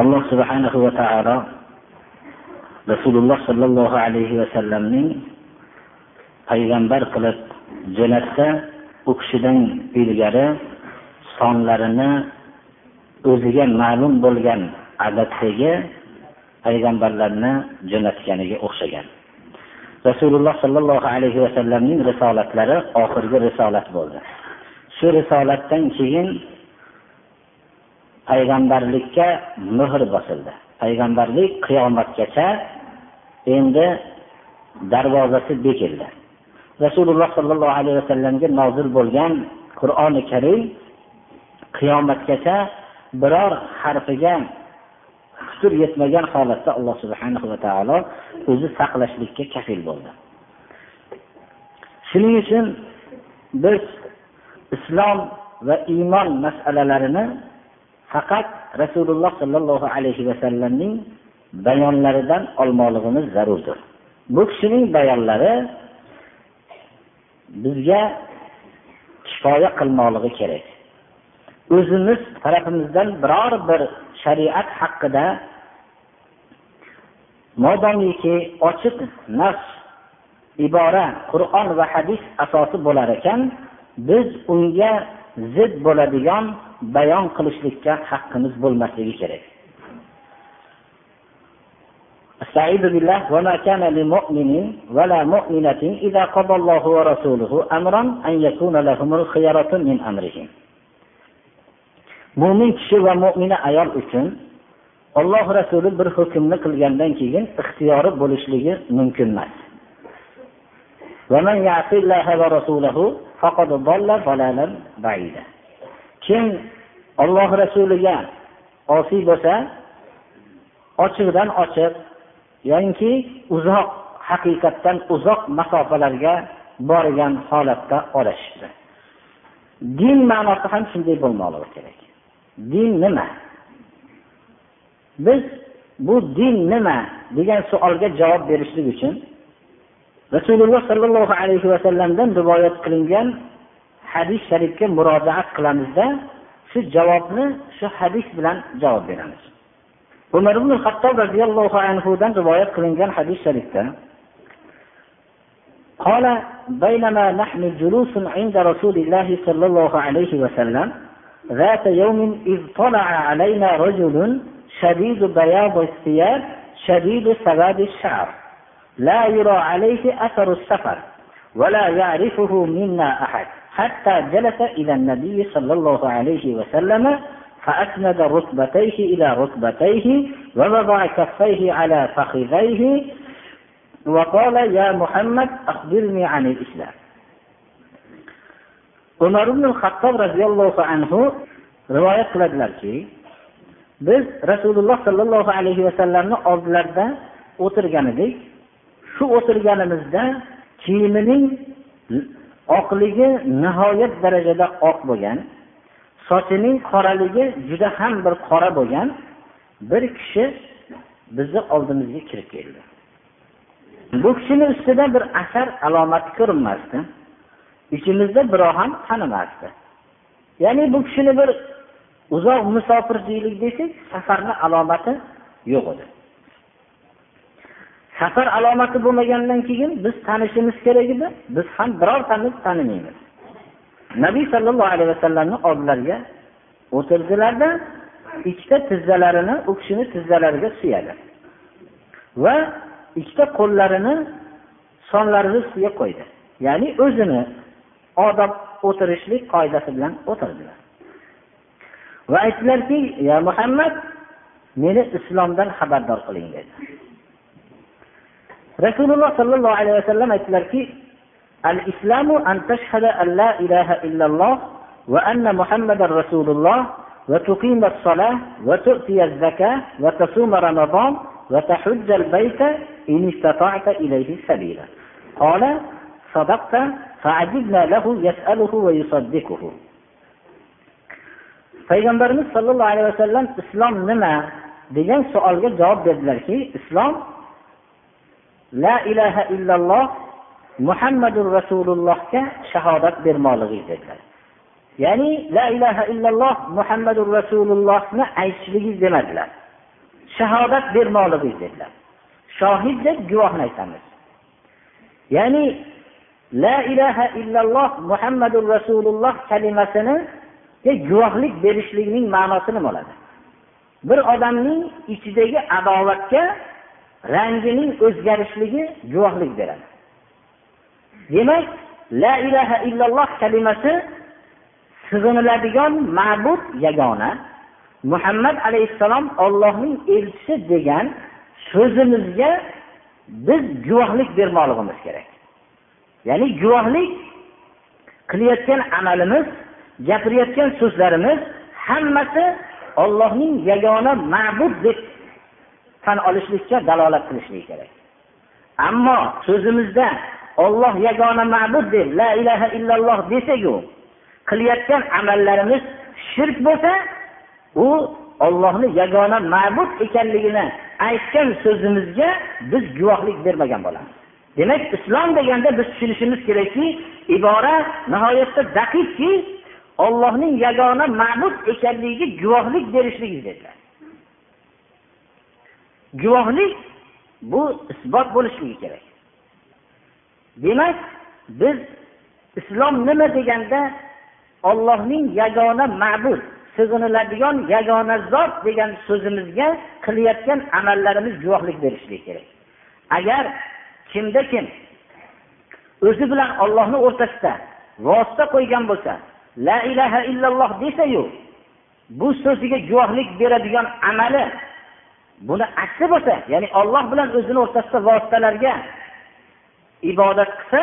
Alloh subhanahu va taolo rasululloh sollallohu alayhi vasallamning payg'ambar qilib jo'natsa u kishidan ilgari sonlarini o'ziga ma'lum bo'lgan adatdagi payg'ambarlarni jo'natganiga o'xshagan. Rasululloh sollallohu alayhi vasallamning risolatlari oxirgi risolat bo'ldi. Shu risolatdan keyin payg'ambarlikka muhr bosildi. Payg'ambarlik qiyomatgacha endi darvozasi bekildi. Rasululloh sollallohu alayhi vasallamga nozil bo'lgan qur'oni karim qiyomatgacha biror harfiga putur yetmagan holatda alloh subhanahu va taolo o'zi saqlashlikka kafil bo'ldi. Shuning uchun biz islom va iymon masalalarini faqat rasululloh sollallohu alayhi vasallamning bayonlaridan olmoqligimiz zarurdir. Bu kishining bayonlari bizga kifoya qilmoqligi kerak. O'zimiz tarafimizdan biror bir shariat haqida modomiki ochiq nafs ibora qur'on va hadis asosi bo'lar ekan biz unga zid bo'ladigan bayon qilishlikka haqqimiz bo'lmasligi kerak استعيذ بالله وما كان لمؤمن ولا مؤمنة إذا قضى الله ورسوله أمرا أن يكون لهم الخيرة من أمرهم mo'min kishi va mo'mina ayol uchun olloh rasuli bir hukmni qilgandan keyin ixtiyori bo'lishligi mumkin emas kim olloh rasuliga osiy bo'lsa ochiqdan ochiq yoinki uzoq haqiqatdan uzoq masofalarga borgan holatda olashishdi din ma'nosi ham shunday bo'lmoqligi kerak. Din nima? Biz bu din nima degan savolga javob berishlik uchun rasululloh sollallohu alayhi vasallamdan rivoyat qilingan hadis sharifga murojaat qilamizda shu javobni shu hadis bilan javob beramiz. Umar ibn hattob roziyallohu anhudan rivoyat qilingan hadis sharifda قال بينما نحن جلوس عند رسول الله صلى الله عليه وسلم ذات يوم إذ طلع علينا رجل شديد بياض الثياب شديد سواد الشعر لا يرى عليه أثر السفر ولا يعرفه منا أحد حتى جلس إلى النبي صلى الله عليه وسلم فأسند ركبتيه إلى ركبتيه ووضع كفيه على فخذيه وقال يا محمد أخبرني عن الإسلام umar ibn hattob roziyallohu anhu rivoyat qiladilarki biz rasululloh sollallohu alayhi vasallamni oldilarida o'tirgan edik shu o'tirganimizda kiyimining oqligi nihoyat darajada oq bo'lgan sochining qoraligi juda ham bir qora bo'lgan bir kishi bizni oldimizga kirib keldi. Bu kishini ustida bir asar alomati ko'rinmasdi. Ichimizda birov ham tanimasdi. Ya'ni bu kishini bir uzoq musofir deylik desak safarni alomati yo'q edi. Safar alomati bo'lmagandan keyin biz tanishimiz kerak edi. Biz ham birortamiz tanimaymiz. Nabiy sollallohu alayhi vasallamni oldilariga o'tirdilarda ikkita tizzalarini u kishini tizzalariga suyadi va ikkita qo'llarini sonlarini ustiga qo'ydi. Ya'ni o'zini odob o'tirishlik qoidasi bilan o'tirdilar. Va aytdilarki ya muhammad meni islomdan xabardor qiling dedi. Rasululloh sollallohu alayhi vasallam aytdilarki al islamu an tashhada an la ilaha illalloh va anna muhammadar rasululloh وتقيم الصلاة وتؤتي الزكاة وتصوم رمضان وتحج البيت إن استطعت إليه سبيلا قال صدقت فعجبنا له يسأله ويصدقه payg'ambarimiz sollallohu alayhi vasallam islom nima degan savolga javob berdilarki islom la ilaha illalloh muhammadur rasulullohga shahodat bermoqligingiz dedilar. Ya'ni la ilaha illalloh muhammadur rasulullohni aytishligingiz demadilar. Shahodat bermoqligingiz dedilar. Shohid deb guvohni aytamiz. Ya'ni la ilaha illalloh muhammadur rasululloh kalimasini guvohlik berishlikning ma'nosi nima bo'ladi. Bir odamning ichidagi adovatga rangining o'zgarishligi guvohlik beradi. Demak la ilaha illalloh kalimasi sig'iniladigan ma'bud yagona. Muhammad alayhissalom ollohning elchisi degan so'zimizga biz guvohlik bermoqligimiz kerak. Ya'ni guvohlik qilayotgan amalimiz gapirayotgan so'zlarimiz hammasi ollohning yagona ma'bud deb tan olishlikka dalolat qilishlik kerak. Ammo so'zimizda olloh yagona ma'bud deb la ilaha illalloh desaku qilayotgan amallarimiz shirk bo'lsa u ollohni yagona ma'bud ekanligini aytgan so'zimizga biz guvohlik bermagan bo'lamiz. Demak islom deganda biz tushunishimiz kerakki ibora nihoyatda daqiqki ollohning yagona ma'bud ekanligiga guvohlik berishligiz dedilar guvohlik bu isbot bo'lishligi kerak. Demak biz islom nima deganda ollohning yagona ma'bud sig'iniladigan yagona zot degan so'zimizga qilayotgan amallarimiz guvohlik berishligi kerak. Agar kimda kim o'zi bilan ollohni o'rtasida vosita qo'ygan bo'lsa la ilaha illalloh desayu bu so'ziga guvohlik beradigan amali buni aksi bo'lsa ya'ni olloh bilan o'zini o'rtasida vositalarga ibodat qilsa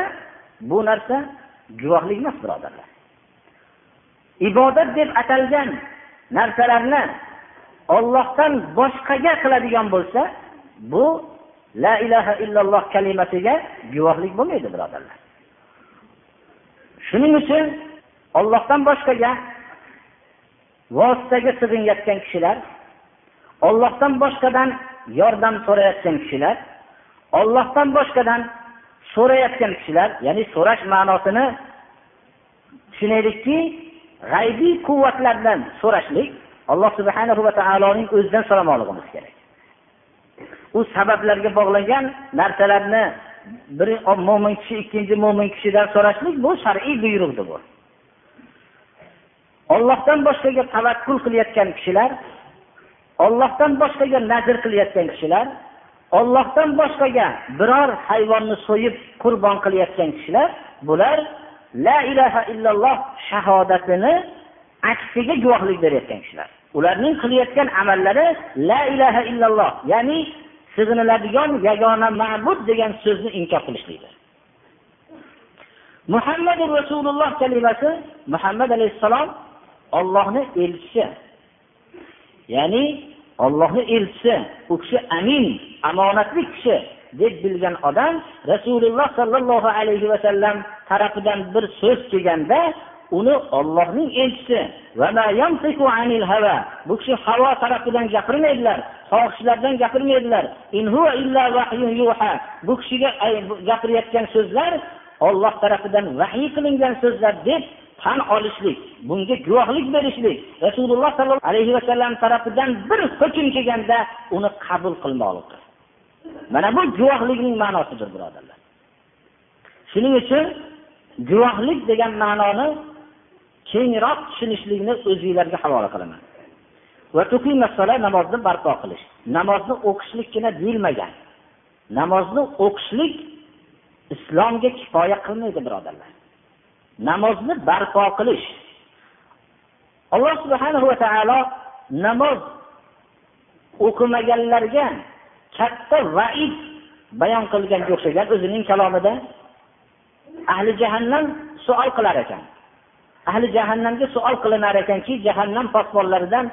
bu narsa guvohlik emas birodarlar. Ibodat deb atalgan narsalarni ollohdan boshqaga qiladigan bo'lsa bu la ilaha illalloh kalimasiga guvohlik bo'lmaydi birodarlar. Shuning uchun ollohdan boshqaga vositaga sig'inayotgan kishilar ollohdan boshqadan yordam so'rayotgan kishilar ollohdan boshqadan so'rayotgan kishilar ya'ni so'rash ma'nosini tushunaylikki g'aybiy quvvatlardan so'rashlik alloh subhanahu va taoloning o'zidan so'ramoqligimiz kerak. U sabablarga bog'langan narsalarni bir mo'min kishi ikkinchi mo'min kishidan so'rashlik bu shar'iy buyruqdir bu. Ollohdan boshqaga tavakkul qilayotgan kishilar ollohdan boshqaga nazr qilayotgan kishilar ollohdan boshqaga biror hayvonni so'yib qurbon qilayotgan kishilar bular la ilaha illalloh shahodatini aksiga guvohlik berayotgan kishilar. Ularning qilayotgan amallari la ilaha illalloh ya'ni sig'iniladigan yagona ma'bud degan so'zni inkor qilishlikdir. Muhammadu rasululloh kalimasi muhammad alayhissalom ollohni elchisi ya'ni ollohni elchisi u kishi amin omonatli kishi deb bilgan odam rasululloh sollallohu alayhi vasallam tarafidan bir so'z kelganda uni ollohning elchisi bu kishi havo tarafidan gapirmaydilar xohishlardan gapirmaydilar. Bu kishiga gapirayotgan so'zlar olloh tarafidan vahiy qilingan so'zlar deb tan olishlik bunga guvohlik berishlik rasululloh sollallohu alayhi vasallam tarafidan bir hukm kelganda uni qabul qilmoqlikdir mana bu guvohlikning ma'nosidir birodarlar. Shuning uchun guvohlik degan ma'noni kengroq tushunishlikni o'zinglarga havola qilaman. Namozni barpo qilish. Namozni o'qishlikgina deyilmagan. Namozni o'qishlik islomga kifoya qilmaydi birodarlar. Namozni barpo qilish. Alloh subhanahu va taolo namoz o'qimaganlarga katta vaid bayon qilganga o'xshagan o'zining kalomida ahli jahannam suol qilar ekan. Ahli jahannamga suol qilinar ekanki jahannam posbonlaridan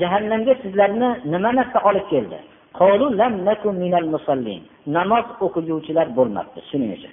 jahannamga sizlarni nima narsa olib keldi? Namoz o'qiguvchilar bo'lmabdi shuning uchun.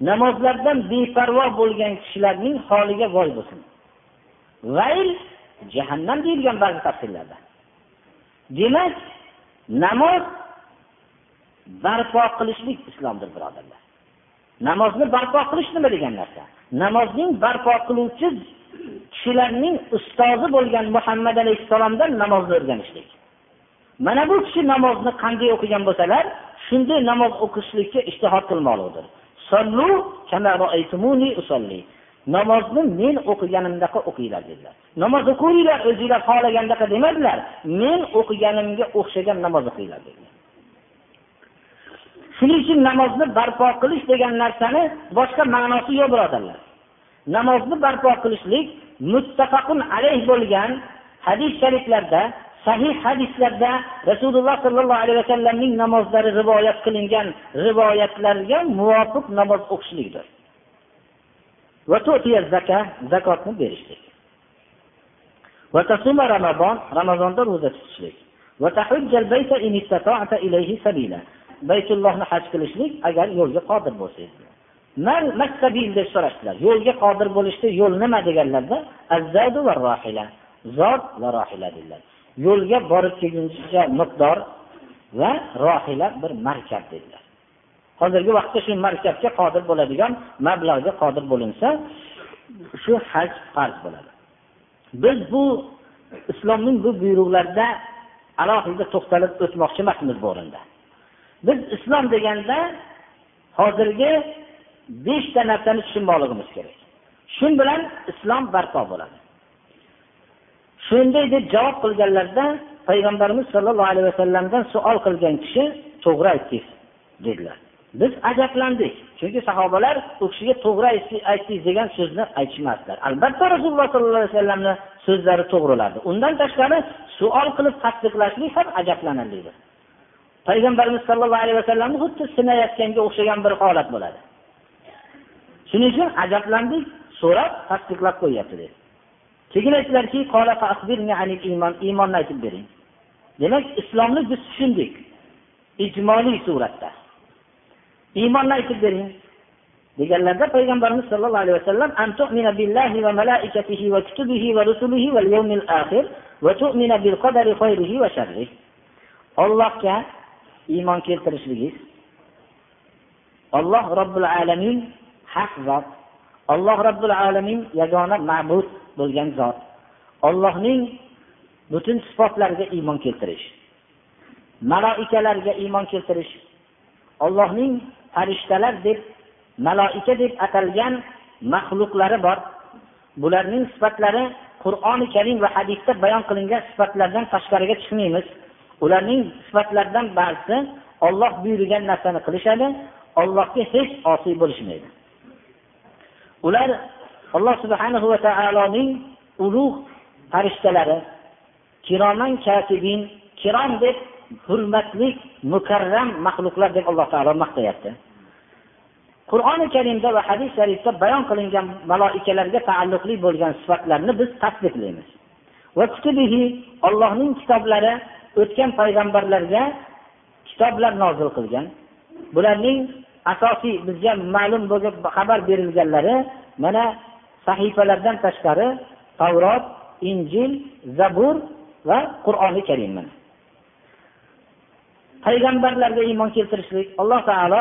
namozlardan beparvo bo'lgan kishilarning holiga voy bo'lsin. Vayl jahannam deyilgan ba'zi tafsirlarda. Demak namoz barpo qilishlik islomdir birodarlar. Namozni barpo qilish nima degan narsa? Namozning barpo qiluvchi kishilarning ustozi bo'lgan muhammad alayhissalomdan namozni o'rganishlik. Mana bu kishi namozni qanday o'qigan bo'lsalar shunday namoz o'qishlikka ishtihod qilmoqlidir. Namozni men o'qiganimdaqa o'qinglar dedilar. Namoz o'qinglar o'zinglar xohlagandaqa demadilar. Men o'qiganimga o'xshagan namoz o'qinglar dedilar. Shuning uchun namozni barpo qilish degan narsani boshqa ma'nosi yo'q birodarlar. Namozni barpo qilishlik muttafaqun alayh bo'lgan hadis shariflarda sahih hadislarda rasululloh sollallohu alayhi vasallamning namozlari rivoyat qilingan rivoyatlarga muvofiq namoz o'qishlikdir. Zakotni berishlik. Ramazon ramazonda ro'za tutishlik. Baytullohni haj qilishlik agar yo'lga qodir bo'lsangiz deb so'rashdilar. Yo'lga qodir bo'lishda yo'l nima deganlarda va zot va rohila dedilar. Yo'lga borib kelguncha miqdor va rohila bir markab dedilar. Hozirgi vaqtda shu markabga qodir bo'ladigan mablag'ga qodir bo'linsa shu haj farz bo'ladi. Biz bu islomning bu buyruqlarida alohida to'xtalib o'tmoqchi emasmiz bu o'rinda. Biz islom deganda hozirgi beshta narsani tushunmoqligimiz kerak. Shu bilan islom barpo bo'ladi. Shunday deb javob qilganlarida payg'ambarimiz sollallohu alayhi vasallamdan savol qilgan kishi to'g'ri aytdingiz dedilar. Biz ajablandik chunki sahobalar u kishiga to'g'ri aytdingiz degan so'zni aytishmasdilar. Albatta rasululloh sollallohu alayhi vasallamni so'zlari to'g'rilardi. Undan tashqari savol qilib tasdiqlashlik ham ajablanarlidir payg'ambarimiz sollallohu alayhi vasallamni xuddi sinayotganga o'xshagan bir holat bo'ladi. Shuning uchun ajablandik so'rab tasdiqlab qo'yyapti dedi. Keyin aytdilarki iymonni aytib bering. Demak islomni biz tushundik ijmoliy suratda. Iymonni aytib bering. Deganlarda payg'ambarimiz sollallohu alayhi vasallam billahi va malaikatihi va kutubihi va rusulihi va yawmil akhir va tu'mina bil qadari khayrihi va sharrih Allohga iymon keltirishligingiz Alloh robbil alamin haq zot Alloh robbil alamin yagona ma'bud. Bo'lgan zot. Allohning butun sifatlariga iymon keltirish. Maloikalarga iymon keltirish. Allohning farishtalar deb maloika deb atalgan maxluqlari bor. Bularning sifatlari qur'oni karim va hadisda bayon qilingan sifatlardan tashqariga chiqmaymiz ularning sifatlaridan ba'zisi olloh buyurgan narsani qilishadi ollohga hech osiy bo'lishmaydi. Ular alloh subhanahu va taoloning ulug' farishtalari kiroman katibin kirom deb hurmatli mukarram maxluqlar deb alloh taolo maqtayapti. Qur'oni karimda va hadis sharifda bayon qilingan maloikalarga taalluqli bo'lgan sifatlarni biz tasdiqlaymiz. Va ollohning kitoblari o'tgan payg'ambarlarga kitoblar nozil qilgan. Bularning asosiy bizga ma'lum bo'lgan xabar berilganlari mana sahifalardan tashqari tavrot injil zabur va qur'oni karim payg'ambarlarga iymon keltirishlik alloh taolo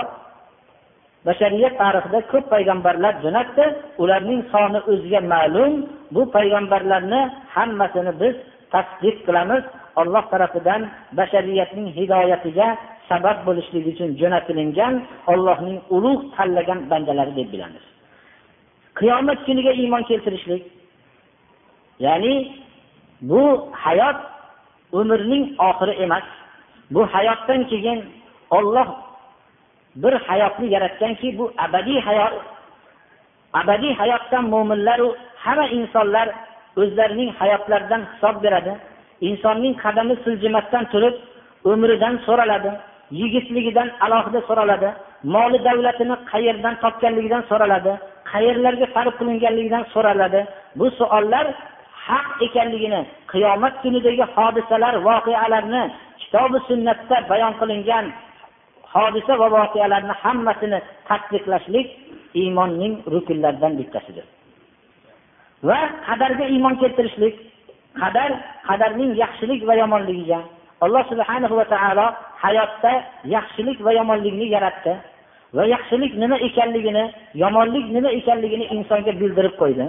bashariyat tarixida ko'p payg'ambarlar jo'natdi. Ularning soni o'ziga ma'lum. Bu payg'ambarlarni hammasini biz tasdiq qilamiz. Olloh tarafidan bashariyatning hidoyatiga sabab bo'lishlik uchun jo'natilingan ollohning ulug' tanlagan bandalari deb bilamiz. Qiyomat kuniga iymon keltirishlik. Ya'ni bu hayot umrning oxiri emas. Bu hayotdan keyin olloh bir hayotni yaratganki bu abadiy hayot abadiy hayotdan mo'minlaru hamma insonlar o'zlarining hayotlaridan hisob beradi. Insonning qadami siljimasdan turib umridan so'raladi yigitligidan alohida so'raladi moli davlatini qayerdan topganligidan so'raladi qayerlarga sarf qilinganligidan so'raladi. Bu savollar haq ekanligini qiyomat kunidagi hodisalar voqealarni kitobi sunnatda bayon qilingan hodisa va voqealarni hammasini tasdiqlashlik iymonning rukunlaridan bittasidir. Va qadarga iymon keltirishlik qadar qadarning yaxshilik va yomonligiga alloh subhanahu va taolo hayotda yaxshilik va yomonlikni yaratdi. Va yaxshilik nima ekanligini yomonlik nima ekanligini insonga bildirib qo'ydi.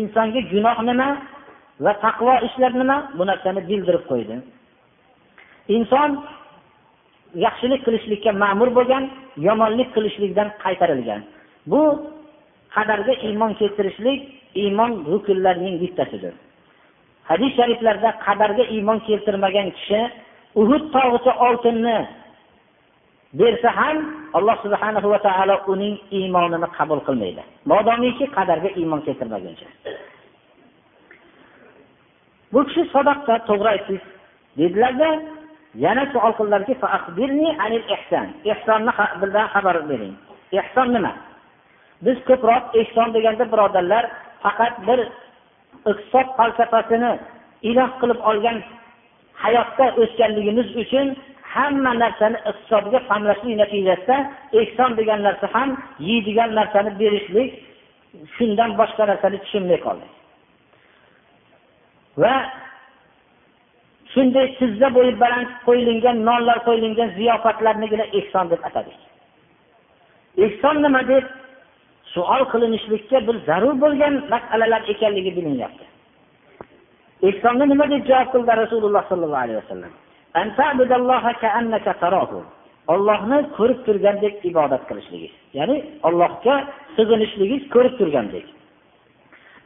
Insonga gunoh nima va taqvo ishlar nima bu narsani bildirib qo'ydi. Inson yaxshilik qilishlikka ma'mur bo'lgan yomonlik qilishlikdan qaytarilgan. Bu qadarga iymon keltirishlik iymon rukunlarining bittasidir. Hadis shariflarda qadarga iymon keltirmagan kishi uhud tog'icha oltinni bersa ham alloh subhanahu va taolo uning iymonini qabul qilmaydi. Modomiki qadarga iymon keltirmaguncha. Bu kishi sadoqda to'g'ri aytdingiz dedilarda yana savol qildilarki ehsonni bilan xabar bering ehson nima? Biz ko'proq ehson deganda birodarlar faqat bir iqtisod falsafasini iloh qilib olgan hayotda o'sganligimiz uchun hamma narsani iqtisodga qamlashlik natijasida ehson degan narsa ham yeydigan narsani berishlik shundan boshqa narsani tushunmay qoldik va shunday tizza bo'yi baland qo'yilgan nonlar qo'yilgan ziyofatlarnigina ehson deb atadik. Ehson nima deb? Suol qilinishlikka bir zarur bo'lgan masalalar ekanligi bilinyapti. Ehsonni nima deb javob qildi rasululloh sollallohu alayhi vasallam? Ollohni ko'rib turgandek ibodat qilishligiz ya'ni ollohga sig'inishligiz ko'rib turgandek.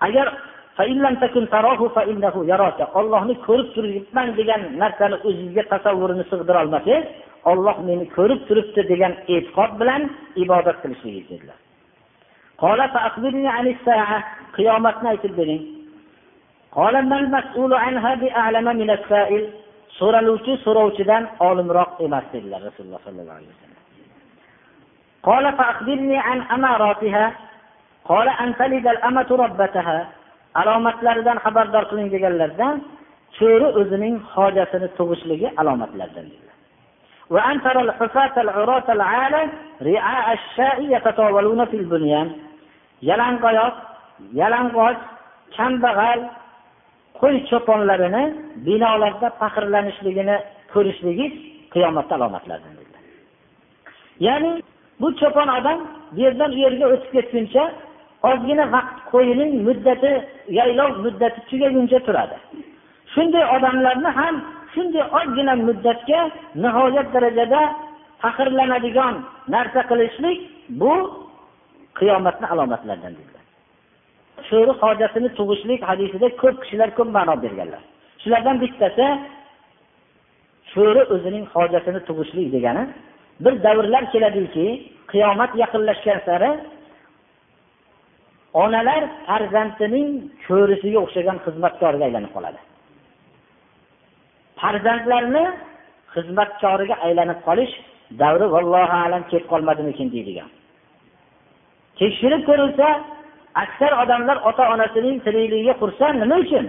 Agar ollohni ko'rib turibman degan narsani o'zingizga tasavvurini sig'dirolmasangiz olloh meni ko'rib turibdi degan e'tiqod bilan ibodat qilishligiz dedilar. qiyomatni aytib bering so'raluvchi so'rovchidan olimroq emas dedilar rasululloh sollallohu alayhi vasallam قال فأخبرني عن أماراتها قال أن تلد الأمة ربتها alomatlaridan xabardor qiling deganlarda cho'ri o'zining hojatini tug'ishligi alomatlaridan dedilar yalangoyoq yalang'och kambag'al qo'y cho'ponlarini binolarda faxrlanishligini ko'rishligingiz qiyomatni alomatlaridan dedilar ya'ni bu cho'pon odam bu yerdan u yerga o'tib ketguncha ozgina vaqt qo'yining muddati yaylov muddati tugaguncha turadi. Shunday odamlarni ham shunday ozgina muddatga nihoyat darajada faxrlanadigan narsa qilishlik bu qiyomatni alomatlaridan dedilar sho'ri hojatini tug'ishlik hadisida ko'p kishilar ko'p ma'no berganlar. Shulardan bittasi sho'ri o'zining hojatini tug'ishlik degani bir davrlar keladiki qiyomat yaqinlashgan sari onalar farzandining ko'risiga o'xshagan xizmatkorga aylanib qoladi. Farzandlarni xizmatkoriga aylanib qolish davri vallohu alam kelib qolmadimikin deydigan. Tekshirib ko'rilsa aksar odamlar ota onasining tirikligiga xursand nima uchun?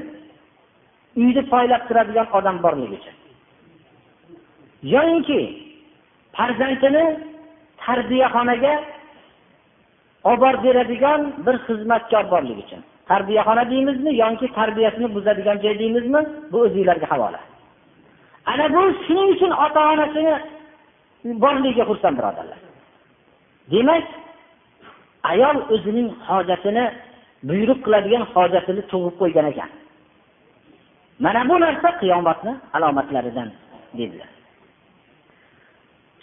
Uyni poylab turadigan odam borligi uchun. Yoyinki farzandini tarbiyaxonaga olib borib beradigan bir xizmatkor borligi uchun. Tarbiyaxona deymizmi yoki tarbiyasini buzadigan joy deymizmi bu o'zinglarga havola. Ana bu shuning uchun ota onasini borligiga xursand birodarlar. Demak ayol o'zining hojatini buyruq qiladigan hojatini tug'ib qo'ygan ekan. Mana bu narsa qiyomatni alomatlaridan dedilar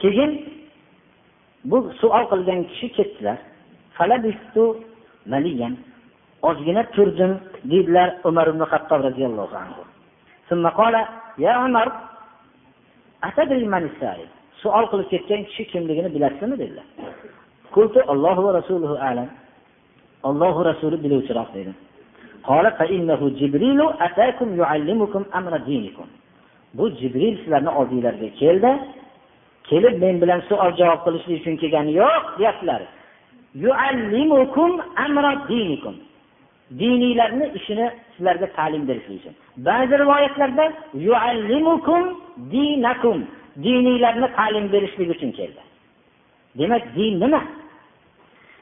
keyin bu savol qilgan kishi ketdilar. Ozgina turdim deydilar umar ibn hattob roziyallohu anhu. Savol qilib ketgan kishi kimligini bilasizmi? dedilar. Allohu va rasuluhu alam. Ollohu rasuli biluvchiroq dedi. Bu jibril sizlarni oldinglarga keldi. Kelib men bilan savol javob qilishlik uchun kelgani yo'q deyaptilar. Diniylarni ishini sizlarga ta'lim berishlik uchun. Ba'zi rivoyatlarda dinakum. Diniylarni ta'lim berishlik uchun keldi. Demak din nima?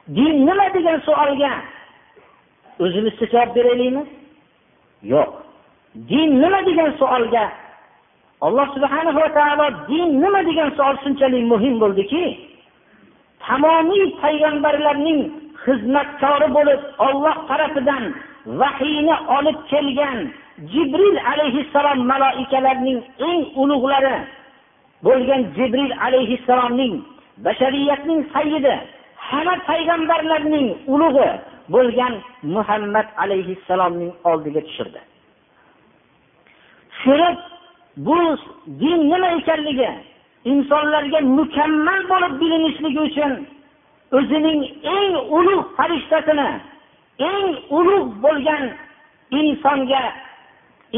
Din nima degan savolga? O'zimizcha javob beraylikmi yo'q. Din nima degan savolga? Alloh subhana va taolo din nima degan savol shunchalik muhim bo'ldiki tamomiy payg'ambarlarning xizmatkori bo'lib olloh tarafidan vahiyni olib kelgan jibril alayhissalom maloikalarning eng ulug'lari bo'lgan jibril alayhissalomning bashariyatning sayyidi hamma payg'ambarlarning ulug'i bo'lgan muhammad alayhissalomning oldiga tushirdi. Ko'rib bu din nima ekanligi insonlarga mukammal bo'lib bilinishligi uchun o'zining eng ulug' farishtasini eng ulug' bo'lgan insonga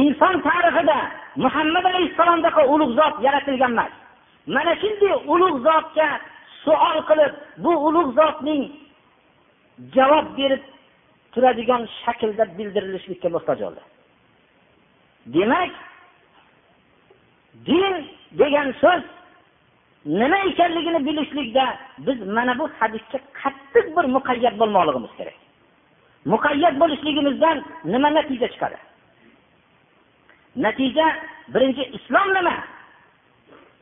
inson tarixida muhammad alayhissalomdaqa ulug' zot yaratilgan emas. Mana shunday ulug' zotga suol qilib bu ulug' zotning javob berib turadigan shaklda bildirilishlikka muhtoj bo'ldi. Demak din degan so'z nima ekanligini bilishlikda biz mana bu hadisga qattiq bir muqayyat bo'lmoqligimiz kerak. Muqayyat bo'lishligimizdan nima natija chiqadi? Natija birinchi islom nima?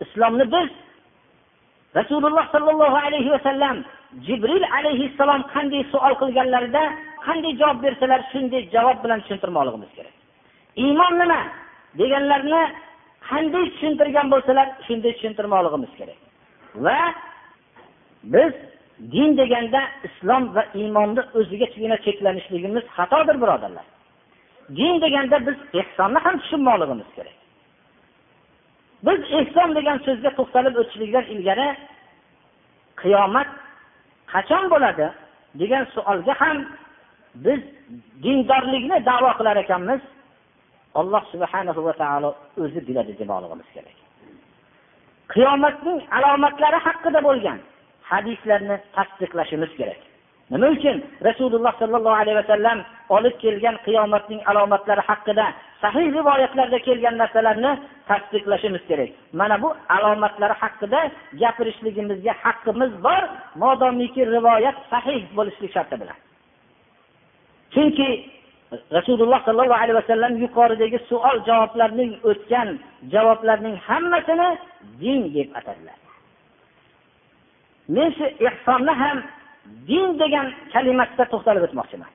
Islomni biz rasululloh sollallohu alayhi vasallam jibril alayhissalom qanday savol qilganlarida qanday javob bersalar shunday javob bilan tushuntirmoqligimiz kerak. Iymon nima deganlarni qanday tushuntirgan bo'lsalar shunday tushuntirmoqligimiz kerak. Va biz din deganda islom va iymonni o'zigagina cheklanishligimiz xatodir birodarlar. Din deganda biz ehsonni ham tushunmoqligimiz kerak. Biz ehson degan so'zga to'xtalib o'tishlikdan ilgari qiyomat qachon bo'ladi degan savolga ham biz dindorlikni davo qilar ekanmiz. Alloh subhanahu va taolo o'zi biladi demoqligimiz kerak. Qiyomatning alomatlari haqida bo'lgan hadislarni tasdiqlashimiz kerak. Nima uchun rasululloh sollallohu alayhi vasallam olib kelgan qiyomatning alomatlari haqida sahih rivoyatlarda kelgan narsalarni tasdiqlashimiz kerak. Mana bu alomatlari haqida gapirishligimizga haqqimiz bor modomiki rivoyat sahih bo'lishlik sharti bilan. Chunki rasululloh sollallohu alayhi vasallam yuqoridagi savol javoblarning o'tgan javoblarning hammasini din deb atadilar. Men shu ehsonni ham din degan kalimasida to'xtalib o'tmoqchiman.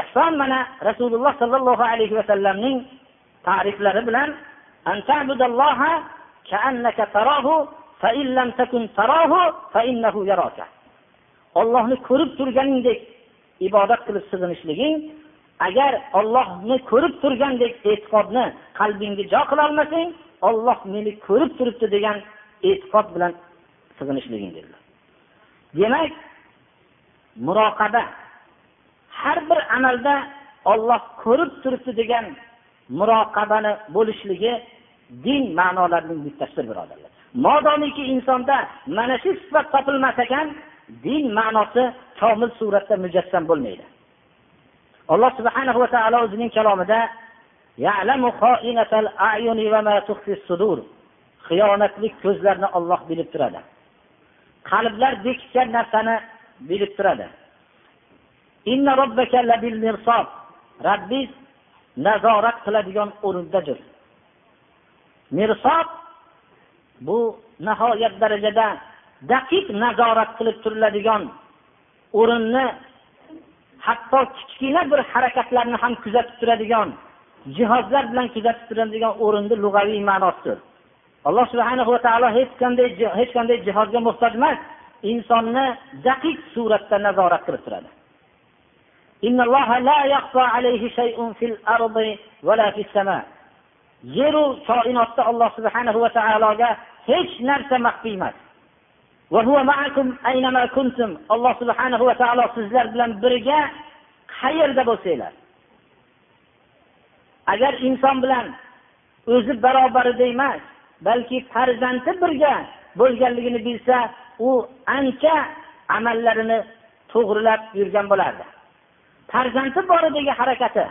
Ehson mana rasululloh sollallohu alayhi vasallamning ta'riflari bilan ollohni ko'rib turganingdek ibodat qilib sig'inishliging agar ollohni ko'rib turgandek e'tiqodni qalbingga jo qilolmasang olloh meni ko'rib turibdi degan e'tiqod bilan sig'inishliging dedilar. Demak muroqaba har bir amalda olloh ko'rib turibdi degan muroqabani bo'lishligi din ma'nolarining bittasidir birodarlar. Modomiki insonda mana shu sifat topilmas ekan din ma'nosi komil suratda mujassam bo'lmaydi. Alloh subhanahu va taolo o'zining kalomida xiyonatli ko'zlarni olloh bilib turadi. Qalblar bekitgan narsani bilib turadi. Rabbiz nazorat qiladigan o'rindadir. Mirsob bu nihoyat darajada daqiq nazorat qilib turiladigan o'rinni hatto kichkina bir harakatlarni ham kuzatib turadigan jihozlar bilan kuzatib turadigan o'rinni lug'aviy ma'nosidir alloh subhanahu va taolo hech qanday hech qanday jihozga muhtoj emas insonni daqiq suratda nazorat qilib turadi. Yeru koinotda alloh subhanahu va taologa hech narsa maxfiy emas. Alloh subhanahu va taolo sizlar bilan birga qayerda bo'lsanglar. Agar inson bilan o'zi barobarida emas balki farzandi birga bo'lganligini bilsa u ancha amallarini to'g'rilab yurgan bo'lardi. Farzandi boridagi harakati.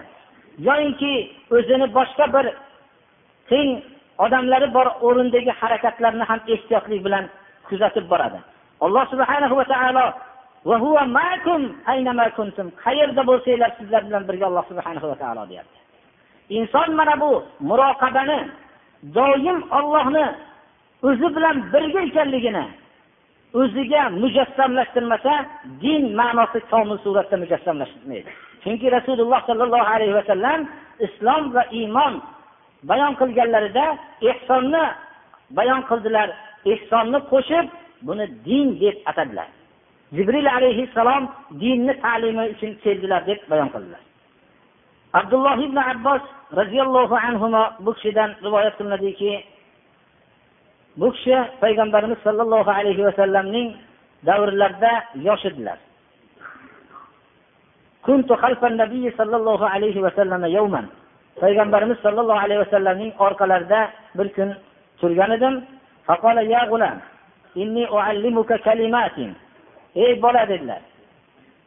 Yoyinki o'zini boshqa bir teng odamlari bor o'rindagi harakatlarni ham ehtiyotlik bilan kuzatib boradi. Alloh subhana va taolo qayerda bo'lsanglar sizlar bilan birga alloh subhana va taolo deyapti. Inson mana bu muroqabani doim ollohni o'zi bilan birga ekanligini o'ziga mujassamlashtirmasa din ma'nosi komil suratda mujassamlashmaydi. Chunki rasululloh sollallohu alayhi vasallam islom va iymon bayon qilganlarida ehsonni bayon qildilar. Ehsonni qo'shib buni din deb atadilar. Jibril alayhissalom dinni ta'limi uchun keldilar deb bayon qildilar. Abdulloh ibn abbos roziyallohu anhu bu kishidan rivoyat qilinadiki bu kishi payg'ambarimiz sollallohu alayhi vasallamning davrlarida yosh edilar sollallohu alayhi vasallam yawman. Payg'ambarimiz sollallohu alayhi vasallamning orqalarida bir kun turgan edim. Ey bola dedilar.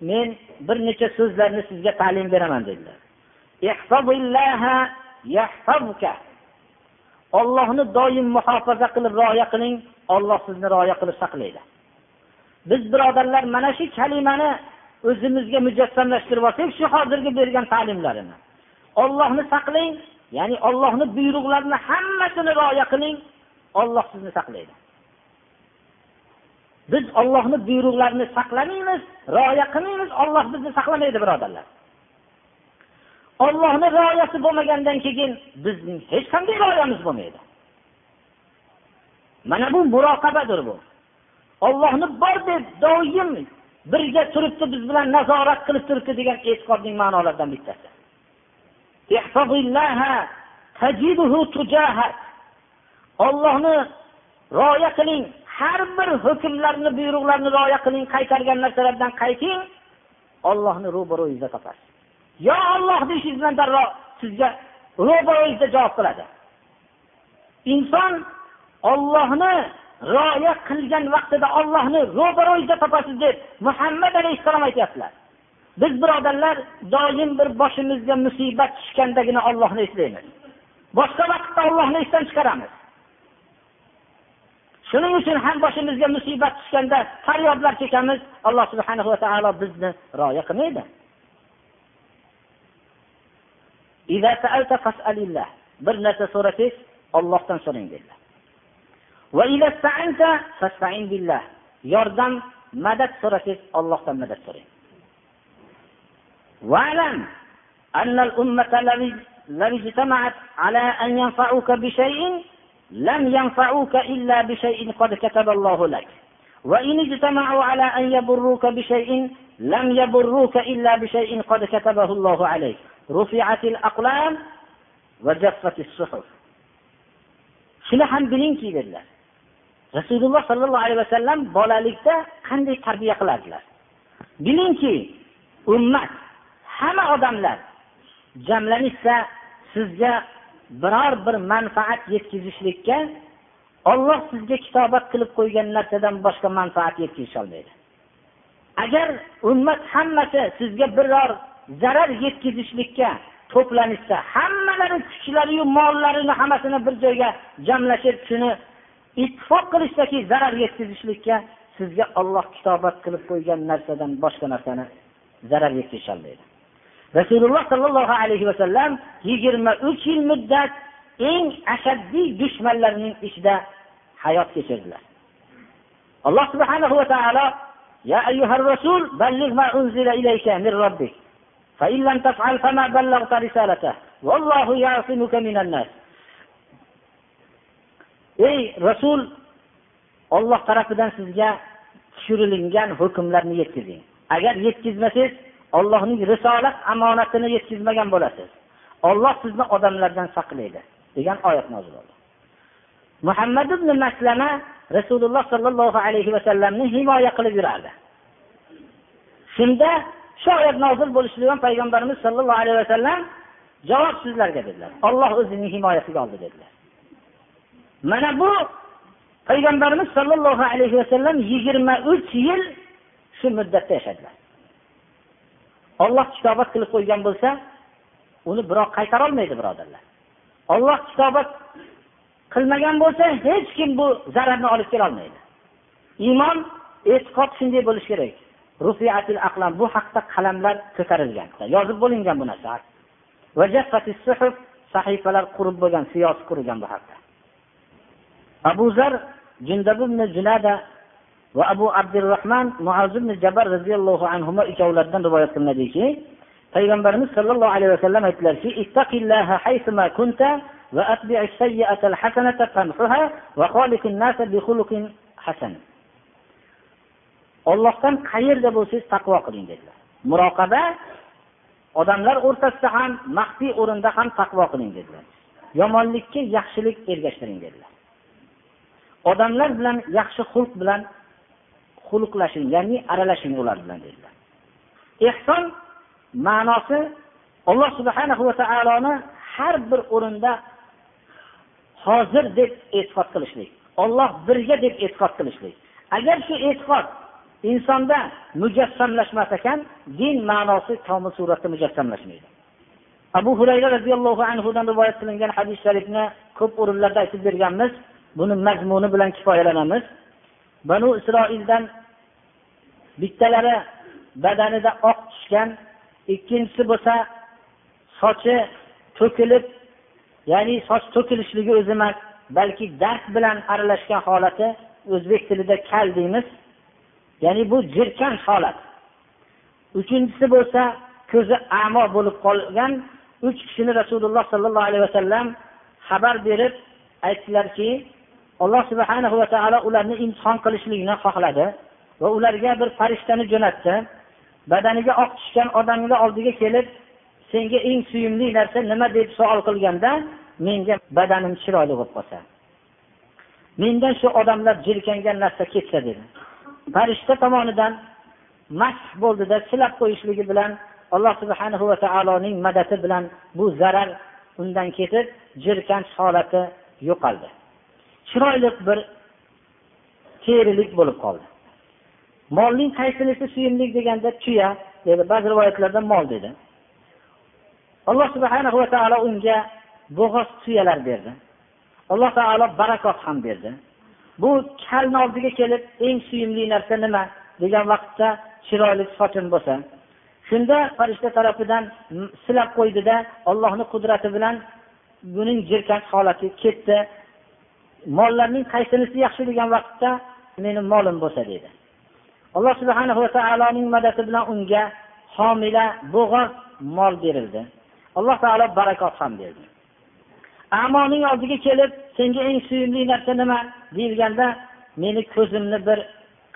Men bir necha so'zlarni sizga ta'lim beraman dedilar. Ollohni doim muhofaza qilib rioya qiling olloh sizni rioya qilib saqlaydi. Biz birodarlar mana shu kalimani o'zimizga mujassamlashtirib olsak shu hozirgi bergan ta'limlarini. Ollohni saqlang ya'ni ollohni buyruqlarini hammasini rioya qiling olloh sizni saqlaydi. Biz ollohni buyruqlarini saqlamaymiz rioya qilmaymiz olloh bizni saqlamaydi birodarlar. Ollohni rioyasi bo'lmagandan keyin bizning hech qanday rioyamiz bo'lmaydi. Mana bu muroqabadir bu. Ollohni bor deb doim birga turibdi biz bilan nazorat qilib turibdi degan e'tiqodning ma'nolaridan bittasi. Ollohni rioya qiling har bir hukmlarni buyruqlarni rioya qiling qaytargan narsalardan qayting. Ollohni ro'baro'yingizda topasiz. Yo olloh deyishingiz bilan darrov sizga ro'baro'yingizda javob qiladi. Inson ollohni rioya qilgan vaqtida ollohni ro'baro'yingizda topasiz deb muhammad alayhissalom aytyaptilar. Biz birodarlar doim bir boshimizga musibat tushgandagina ollohni eslaymiz. Boshqa vaqtda ollohni esdan chiqaramiz. Shuning uchun ham boshimizga musibat tushganda faryodlar chekamiz. Alloh subhana va taolo bizni rioya qilmaydi. Bir narsa so'rasangiz ollohdan so'rang dedilar. Yordam madad so'rasangiz ollohdan madad so'rang. واعلم أن الأمة لو اجتمعت على أن ينفعوك بشيء لم ينفعوك إلا بشيء قد كتب الله لك وإن اجتمعوا على أن يبروك بشيء لم يبروك إلا بشيء قد كتبه الله عليك rufiatil aqlam va jaffatis suhuf shuni ham bilingki dedilar rasululloh sollallohu alayhi vasallam bolalikda qanday tarbiya qilardilar bilingki ummat hamma odamlar jamlanishsa sizga biror bir manfaat yetkazishlikka olloh sizga kitobat qilib qo'ygan narsadan boshqa manfaat yetkazisholmaydi agar ummat hammasi sizga biror zarar yetkazishlikka to'planishsa hammalari kuchlariyu mollarini hammasini bir joyga jamlashib shuni ittifoq qilishdaki zarar yetkazishlikka sizga olloh kitobat qilib qo'ygan narsadan boshqa narsani zarar yetkazisholmaydi rasululloh sollallohu alayhi vasallam yigirma uch yil muddat eng ashaddiy dushmanlarning ichida hayot kechirdilar alloh subhanahu va taolo يا أيها الرسول بلغ ما أنزل إليك من ربك فإن لم تفعل فما بلغت رسالته والله يعصمك من الناس ey rasul olloh tarafidan sizga tushirilingan hukmlarni yetkazing agar yetkazmasangiz ollohning risolat omonatini yetkazmagan bo'lasiz olloh sizni odamlardan saqlaydi degan oyat nozil bo'ldi muhammad ibn maslama rasululloh sollallohu alayhi vasallamni himoya qilib yurardi shunda shu oyat nozil bo'lishligi bilan payg'ambarimiz sollallohu alayhi vasallam javob sizlarga dedilar. Olloh o'zining himoyasiga oldi dedilar. Mana bu payg'ambarimiz sollallohu alayhi vasallam yigirma uch yil shu muddatda yashadilar. Olloh kitobat qilib qo'ygan bo'lsa uni birov qaytarolmaydi birodarlar. Olloh kitobat qilmagan bo'lsa hech kim bu zararni olib kelolmaydi. Iymon e'tiqod shunday bo'lishi kerak. Rufiatil aqlam bu haqda qalamlar ko'tarilgan. Yozib bo'lingan bu narsa. Sahifalar qurib bo'lgan siyos qurilgan bu haqda. Abu zar jundab ibn junada va abu abdurahmon muaz ibn jabar roziyallohu anhu ikkovlaridan rivoyat qilinadiki payg'ambarimiz sollallohu alayhi vasallam aytdilarki ittaqillaha haythuma kunta va atbi'is al-hasanata tamhuha va khaliqin nasa bi khuluqin hasan. Ollohdan qayerda bo'lsangiz taqvo qiling dedilar. Muroqaba odamlar o'rtasida ham maxfiy o'rinda ham taqvo qiling dedilar. Yomonlikka yaxshilik ergashtiring dedilar. Odamlar bilan yaxshi xulq bilan xulqlashing ya'ni aralashing ular bilan dedilar. Ehson ma'nosi alloh subhanahu va taoloni har bir o'rinda hozir deb e'tiqod qilishlik olloh birga deb e'tiqod qilishlik. Agar shu e'tiqod insonda mujassamlashmas ekan din ma'nosi komil suratda mujassamlashmaydi abu hurayra roziyallohu anhudan rivoyat qilingan hadis sharifni ko'p o'rinlarda aytib berganmiz. Buni mazmuni bilan kifoyalanamiz. Banu isroildan bittalari badanida oq tushgan ikkinchisi bo'lsa sochi to'kilib ya'ni soch to'kilishligi o'zi emas balki dard bilan aralashgan holati o'zbek tilida kal deymiz. Ya'ni bu jirkan holat. Uchinchisi bo'lsa ko'zi amo bo'lib qolgan uch kishini rasululloh sollallohu alayhi vasallam xabar berib aytdilarki alloh subhanahu va taolo ularni imtihon qilishlikni xohladi va ularga bir farishtani jo'natdi. Badaniga oq tushgan odamni oldiga kelib senga eng suyumli narsa nima? deb savol qilganda menga badanim chiroyli bo'lib qolsa. Mendan shu odamlar jirkangan narsa ketsa dedi. Farishta tomonidan mash bo'ldida silab qo'yishligi bilan alloh subhanahu va taoloning madadi bilan bu zarar undan ketib jirkanch holati yo'qoldi. Chiroyli bir terilik bo'lib qoldi. Molning qaysinisi suyumli deganda tuya dedi. Ba'zi rivoyatlarda mol dedi. Alloh subhana va taolo unga bo'g'oz tuyalar berdi. Alloh taolo barakot ham berdi. Bu kalni oldiga kelib eng suyimli narsa nima? degan vaqtda chiroyli xotin bo'lsa shunda farishta tarafidan silab qo'ydida ollohni qudrati bilan buning jirkanch holati ketdi. Mollarning qaysinisi yaxshi degan vaqtda meni molim bo'lsa dedi. Alloh subhana va taoloning madadi bilan unga homila bo'g'oz mol berildi. Alloh taolo barakot ham berdi. Amoning oldiga kelib senga eng suyimli narsa nima? Deyilganda meni ko'zimni bir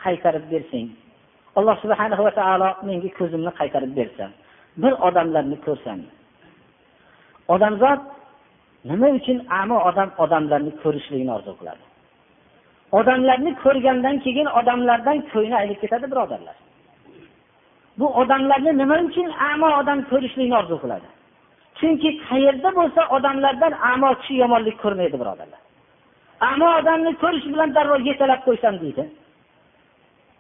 qaytarib bersang alloh subhana va taolo menga ko'zimni qaytarib bersa bir odamlarni ko'rsam odamzod nima uchun amo odam odamlarni ko'rishlikni orzu qiladi? Odamlarni ko'rgandan keyin odamlardan ko'ngli aylib ketadi birodarlar. Bu odamlarni nima uchun amo odam ko'rishlikni orzu qiladi? Chunki qayerda bo'lsa odamlardan amo kishi yomonlik ko'rmaydi birodarlar. Amo odamni ko'rish bilan darrov yetalab qo'ysam deydi.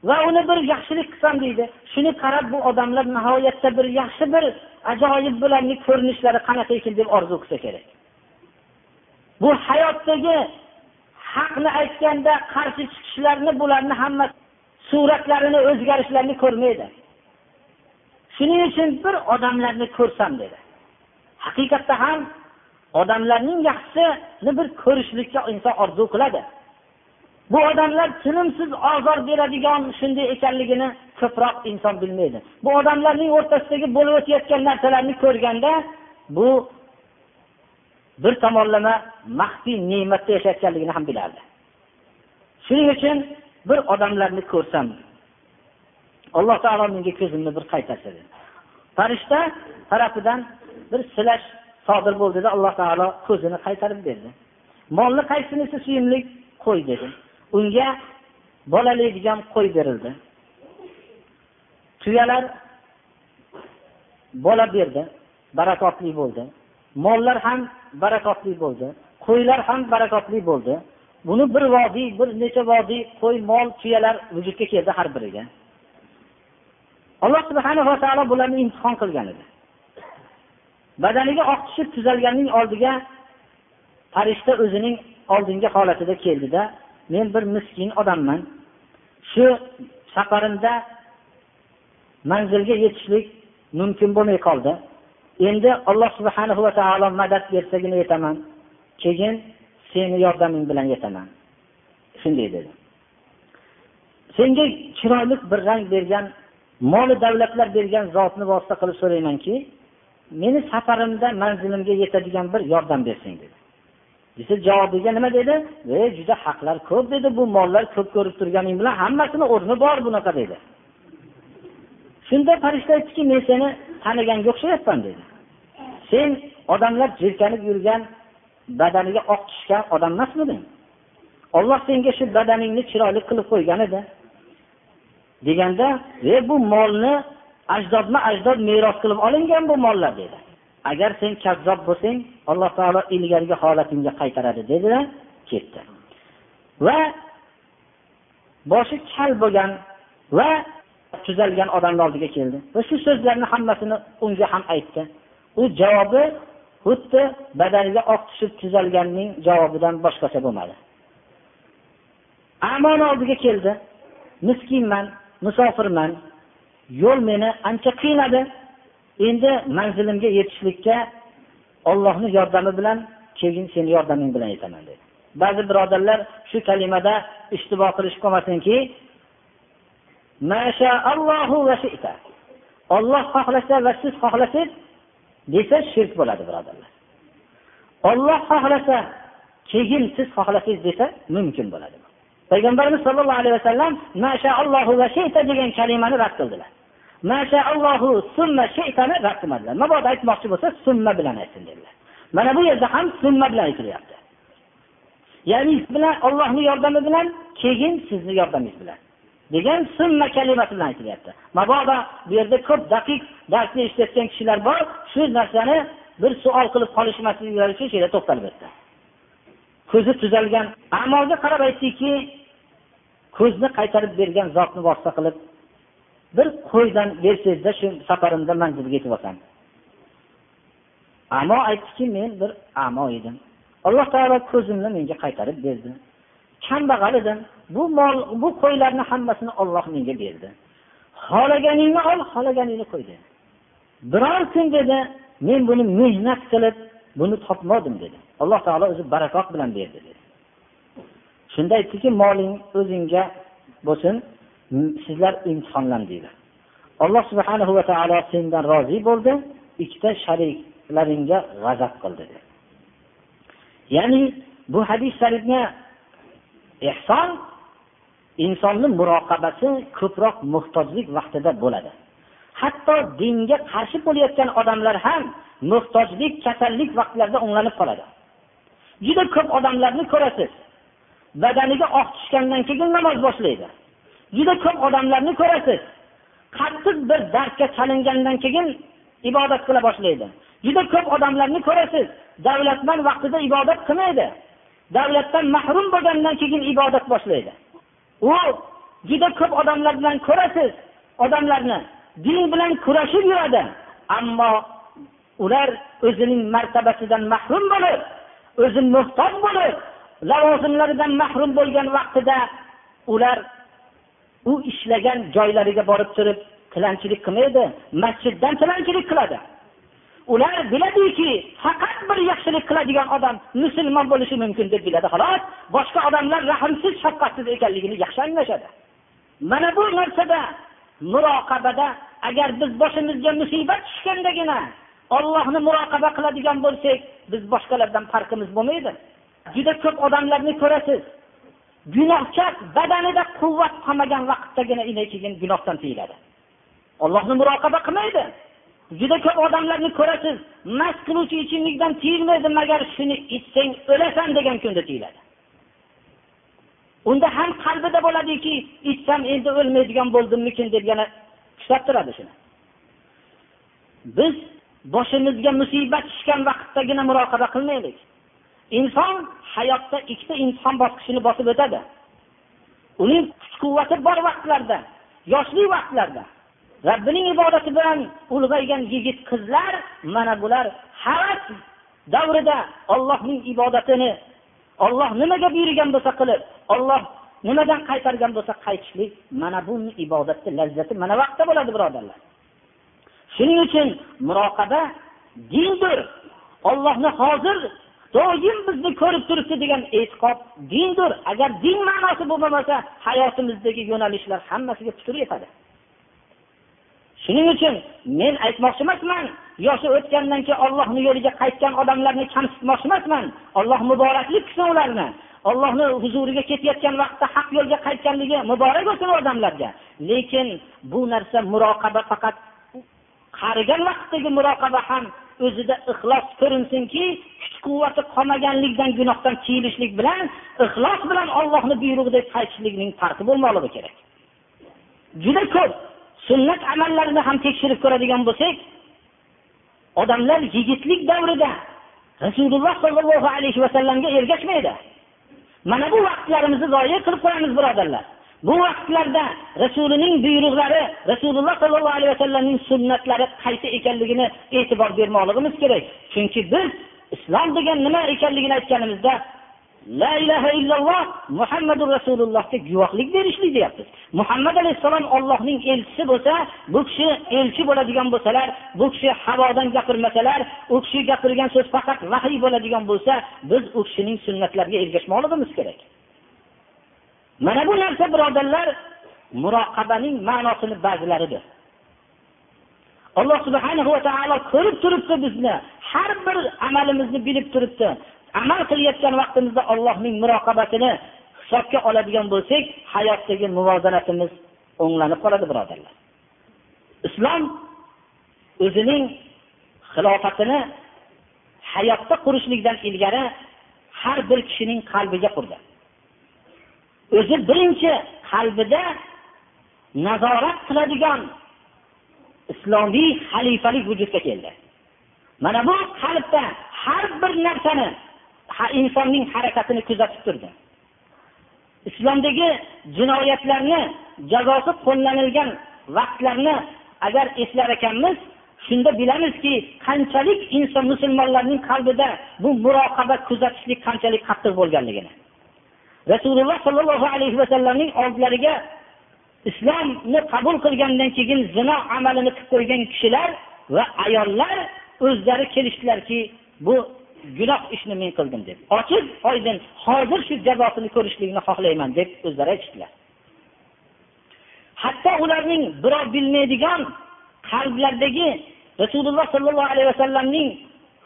Va uni bir yaxshilik qilsam deydi. Shuni qarab bu odamlar nihoyatda bir yaxshi bir ajoyib bularni ko'rinishlari qanaqa ekan deb orzu qilsa kerak. Bu hayotdagi haqni aytganda qarshi chiqishlarni bularni hamma suratlarini o'zgarishlarini ko'rmaydi. Shuning uchun bir odamlarni ko'rsam dedi. Haqiqatda ham odamlarning yaxshisini bir ko'rishlikka inson orzu qiladi. Bu odamlar tinimsiz ozor beradigan shunday ekanligini ko'proq inson bilmaydi. Bu odamlarning o'rtasidagi bo'lib o'tayotgan narsalarni ko'rganda bu bir tomonlama maxfiy ne'matda yashayotganligini ham bilardi. Shuning uchun bir odamlarni ko'rsam alloh taolo menga ko'zimni bir qaytarsa dedi. Farishta tarafidan bir silash sodir bo'ldida alloh taolo ko'zini qaytarib berdi. Molni qaysinisi suyimli qo'y dedi. Unga bolalaydigan qo'y berildi. Tuyalar bola berdi. Barakotli bo'ldi. Mollar ham barakotli bo'ldi. Qo'ylar ham barakotli bo'ldi. Buni bir vodiy bir necha vodiy qo'y mol tuyalar vujudga keldi har biriga. Alloh subhana va taolo bularni imtihon qilgan edi. Badaniga oq tushib tuzalganning oldiga farishta o'zining oldingi holatida keldida men bir miskin odamman. Shu safarimda manzilga yetishlik mumkin bo'lmay qoldi. Endi alloh subhana va taolo madad bersagina yetaman. Keyin seni yordaming bilan yetaman. Shunday dedi. Senga chiroyli bir rang bergan moli davlatlar bergan zotni vosita qilib so'raymanki meni safarimda manzilimga yetadigan bir yordam bersang dedi. Desa javobiga nima dedi? E juda haqlar ko'p dedi. Bu mollar ko'p ko'rib turganing bilan hammasini o'rni bor bunaqa dedi. Shunda farishta aytdiki men seni taniganga o'xshayapman dedi. Sen odamlar jirkanib yurgan badaniga oq tushgan odam emasmiding? Olloh senga shu badaningni chiroyli qilib qo'ygan edi. Deganda e bu molni ajdodma ajdod meros qilib olingan bu mollar dedi. Agar sen kazzob bo'lsang alloh taolo ilgarigi holatingga qaytaradi dedida ketdi. Va boshi kal bo'lgan va tuzalgan odamni oldiga keldi. Va shu so'zlarni hammasini unga ham aytdi. U javobi xuddi badaniga oq tushib tuzalganning javobidan boshqacha bo'lmadi. Amoni oldiga keldi. Miskinman musofirman yo'l meni ancha qiynadi. Endi manzilimga yetishlikka ollohni yordami bilan keyin seni yordaming bilan yetaman dedi. Ba'zi birodarlar shu kalimada ishtibo qilishib qolmasinki olloh xohlasa va siz xohlasangiz desa shirk bo'ladi birodarlar. Olloh xohlasa keyin siz xohlasangiz desa mumkin bo'ladi. Payg'ambarimiz sollallohu alayhi vasallam degan kalimani rad qildilar. Mashaallohu summa shaytani rad qilmadilar mabodo aytmoqchi bo'lsa summa bilan aytsin dedilar. Mana bu yerda ham summa bilan aytilyapti. Ya'ni bilan ollohni yordami bilan keyin sizni yordamingiz bilan. Degan summa kalimasi bilan aytilyapti. Mabodo bu yerda ko'p daqiq darsni eshitayotgan kishilar bor shu narsani bir savol qilib qolishmasliklari uchun shu yerda to'xtalib o'tdi. Ko'zi tuzalgan amolga qarab aytdiki ko'zni qaytarib bergan zotni vosita qilib bir qo'ydan bersangizda shu safarimda manzilga yetib olsam. Amo aytdiki men bir amo edim. Alloh taolo ko'zimni menga qaytarib berdi. Kambag'al edim. Bu mol bu qo'ylarni hammasini olloh menga berdi. Xohlaganingni ol xohlaganingni qo'y dedi. Biror kun dedi men buni mehnat qilib buni topmadim dedi. Alloh taolo o'zi barakot bilan berdi dedi. Shunda aytdiki moling o'zingga bo'lsin sizlar imtihonlandinglar alloh subhana va taolo sendan rozi bo'ldi ikkita shariklaringga g'azab qildi. Dedi ya'ni bu hadis sharifni ehson insonni muroqabasi ko'proq muhtojlik vaqtida bo'ladi. Hatto dinga qarshi bo'layotgan odamlar ham muhtojlik kasallik vaqtlarida o'nglanib qoladi. Juda ko'p odamlarni ko'rasiz. Badaniga oq tushgandan keyin namoz boshlaydi. Juda ko'p odamlarni ko'rasiz. Qattiq bir dardga chalingandan keyin ibodat qila boshlaydi. Juda ko'p odamlarni ko'rasiz. Davlatman vaqtida ibodat qilmaydi. Davlatdan mahrum bo'lgandan keyin ibodat boshlaydi. U juda ko'p odamlar bilan ko'rasiz. Odamlarni din bilan kurashib yuradi. Ammo ular o'zining martabasidan mahrum bo'lib o'zi muhtoj bo'lib lavozimlaridan mahrum bo'lgan vaqtida ular u ishlagan joylariga borib turib tilanchilik qilmaydi masjiddan tilanchilik qiladi. Ular biladiki faqat bir yaxshilik qiladigan odam musulmon bo'lishi mumkin deb biladi xolos. Boshqa odamlar rahmsiz shafqatsiz ekanligini yaxshi anglashadi. Mana bu narsada muroqabada agar biz boshimizga musibat tushgandagina ollohni muroqaba qiladigan bo'lsak biz boshqalardan farqimiz bo'lmaydi. Juda ko'p odamlarni ko'rasiz. Gunohkor badanida quvvat qolmagan vaqtdagina keyin gunohdan tiyiladi ollohni muroqaba qilmaydi. Juda ko'p odamlarni ko'rasiz mast qiluvchi ichimlikdan tiyilmaydi magar shuni ichsang o'lasan degan kunda tiyiladi unda ham qalbida bo'ladiki ichsam endi o'lmaydigan bo'ldimmikin deb yana ushlab turadi shuni. Biz boshimizga musibat tushgan vaqtdagina muroqaba qilmaylik. Inson hayotda ikkita imtihon bosqichini bosib o'tadi. Uning kuch quvvati bor vaqtlarda yoshlik vaqtlarda. Robbining ibodati bilan ulg'aygan yigit qizlar mana bular havas davrida ollohning ibodatini olloh nimaga buyurgan bo'lsa qilib olloh nimadan qaytargan bo'lsa qaytishlik mana bu ibodatni lazzati mana vaqtda bo'ladi birodarlar. Shuning uchun muroqaba dindir. Ollohni hozir doim bizni ko'rib turibdi degan e'tiqod dindir. Agar din ma'nosi bo'lmasa hayotimizdagi yo'nalishlar hammasiga putur yetadi. Shuning uchun men aytmoqchi emasman yoshi o'tgandan keyin ollohni yo'liga qaytgan odamlarni kamsitmoqchi emasman. Alloh muboraklik qilsin ularni. Ollohni huzuriga ketayotgan vaqtda haq yo'lga qaytganligi muborak bo'lsin odamlarga. Lekin bu narsa muroqaba faqat qarigan vaqtdagi muroqaba ham o'zida ixlos ko'rinsinki kuch quvvati qolmaganlikdan gunohdan tiyilishlik bilan ixlos bilan ollohni buyrug'idek qaytishlikning farqi bo'lmoqligi kerak. Juda ko'p sunnat amallarini ham tekshirib ko'radigan bo'lsak odamlar yigitlik davrida rasululloh sollallohu alayhi vasallamga ergashmaydi. Mana bu vaqtlarimizni zoya qilib qo'yamiz birodarlar. Bu vaqtlarda rasulining buyruqlari rasululloh sollallohu alayhi vasallamning sunnatlari qaysi ekanligini e'tibor bermoqligimiz kerak. Chunki biz islom degan nima ekanligini aytganimizda la ilaha illalloh muhammadu rasulullohga guvohlik berishlik deyapmiz. Muhammad alayhissalom ollohning elchisi bo'lsa bu kishi elchi bo'ladigan bo'lsalar bu kishi havodan gapirmasalar u kishi gapirgan so'z faqat vahiy bo'ladigan bo'lsa biz u kishining sunnatlariga ergashmoqligimiz kerak. Mana bu narsa birodarlar muroqabaning ma'nosini ba'zilaridir. Alloh subhanahu va taolo ko'rib turibdi bizni. Har bir amalimizni bilib turibdi. Amal qilayotgan vaqtimizda allohning muroqabatini hisobga oladigan bo'lsak hayotdagi muvozanatimiz o'nglanib qoladi birodarlar. Islom o'zining xilofatini hayotda qurishlikdan ilgari har bir kishining qalbiga qurdi. O'zi birinchi qalbida nazorat qiladigan islomiy xalifalik vujudga keldi. Mana bu qalbda har bir narsani insonning harakatini kuzatib turdi. Islomdagi jinoyatlarni jazosi qo'llanilgan vaqtlarni agar eslar ekanmiz shunda bilamizki qanchalik inson musulmonlarning qalbida bu muroqaba kuzatishlik qanchalik qattiq bo'lganligini. Rasululloh sollallohu alayhi vasallamning oldilariga islomni qabul qilgandan keyin zino amalini qilib qo'ygan kishilar va ayollar o'zlari kelishdilarki bu gunoh ishni men qildim deb. Ochiq oydin hozir shu jazosini ko'rishlikni xohlayman deb o'zlari aytishdilar. Hatto ularning birov bilmaydigan qalblardagi rasululloh sollallohu alayhi vasallamning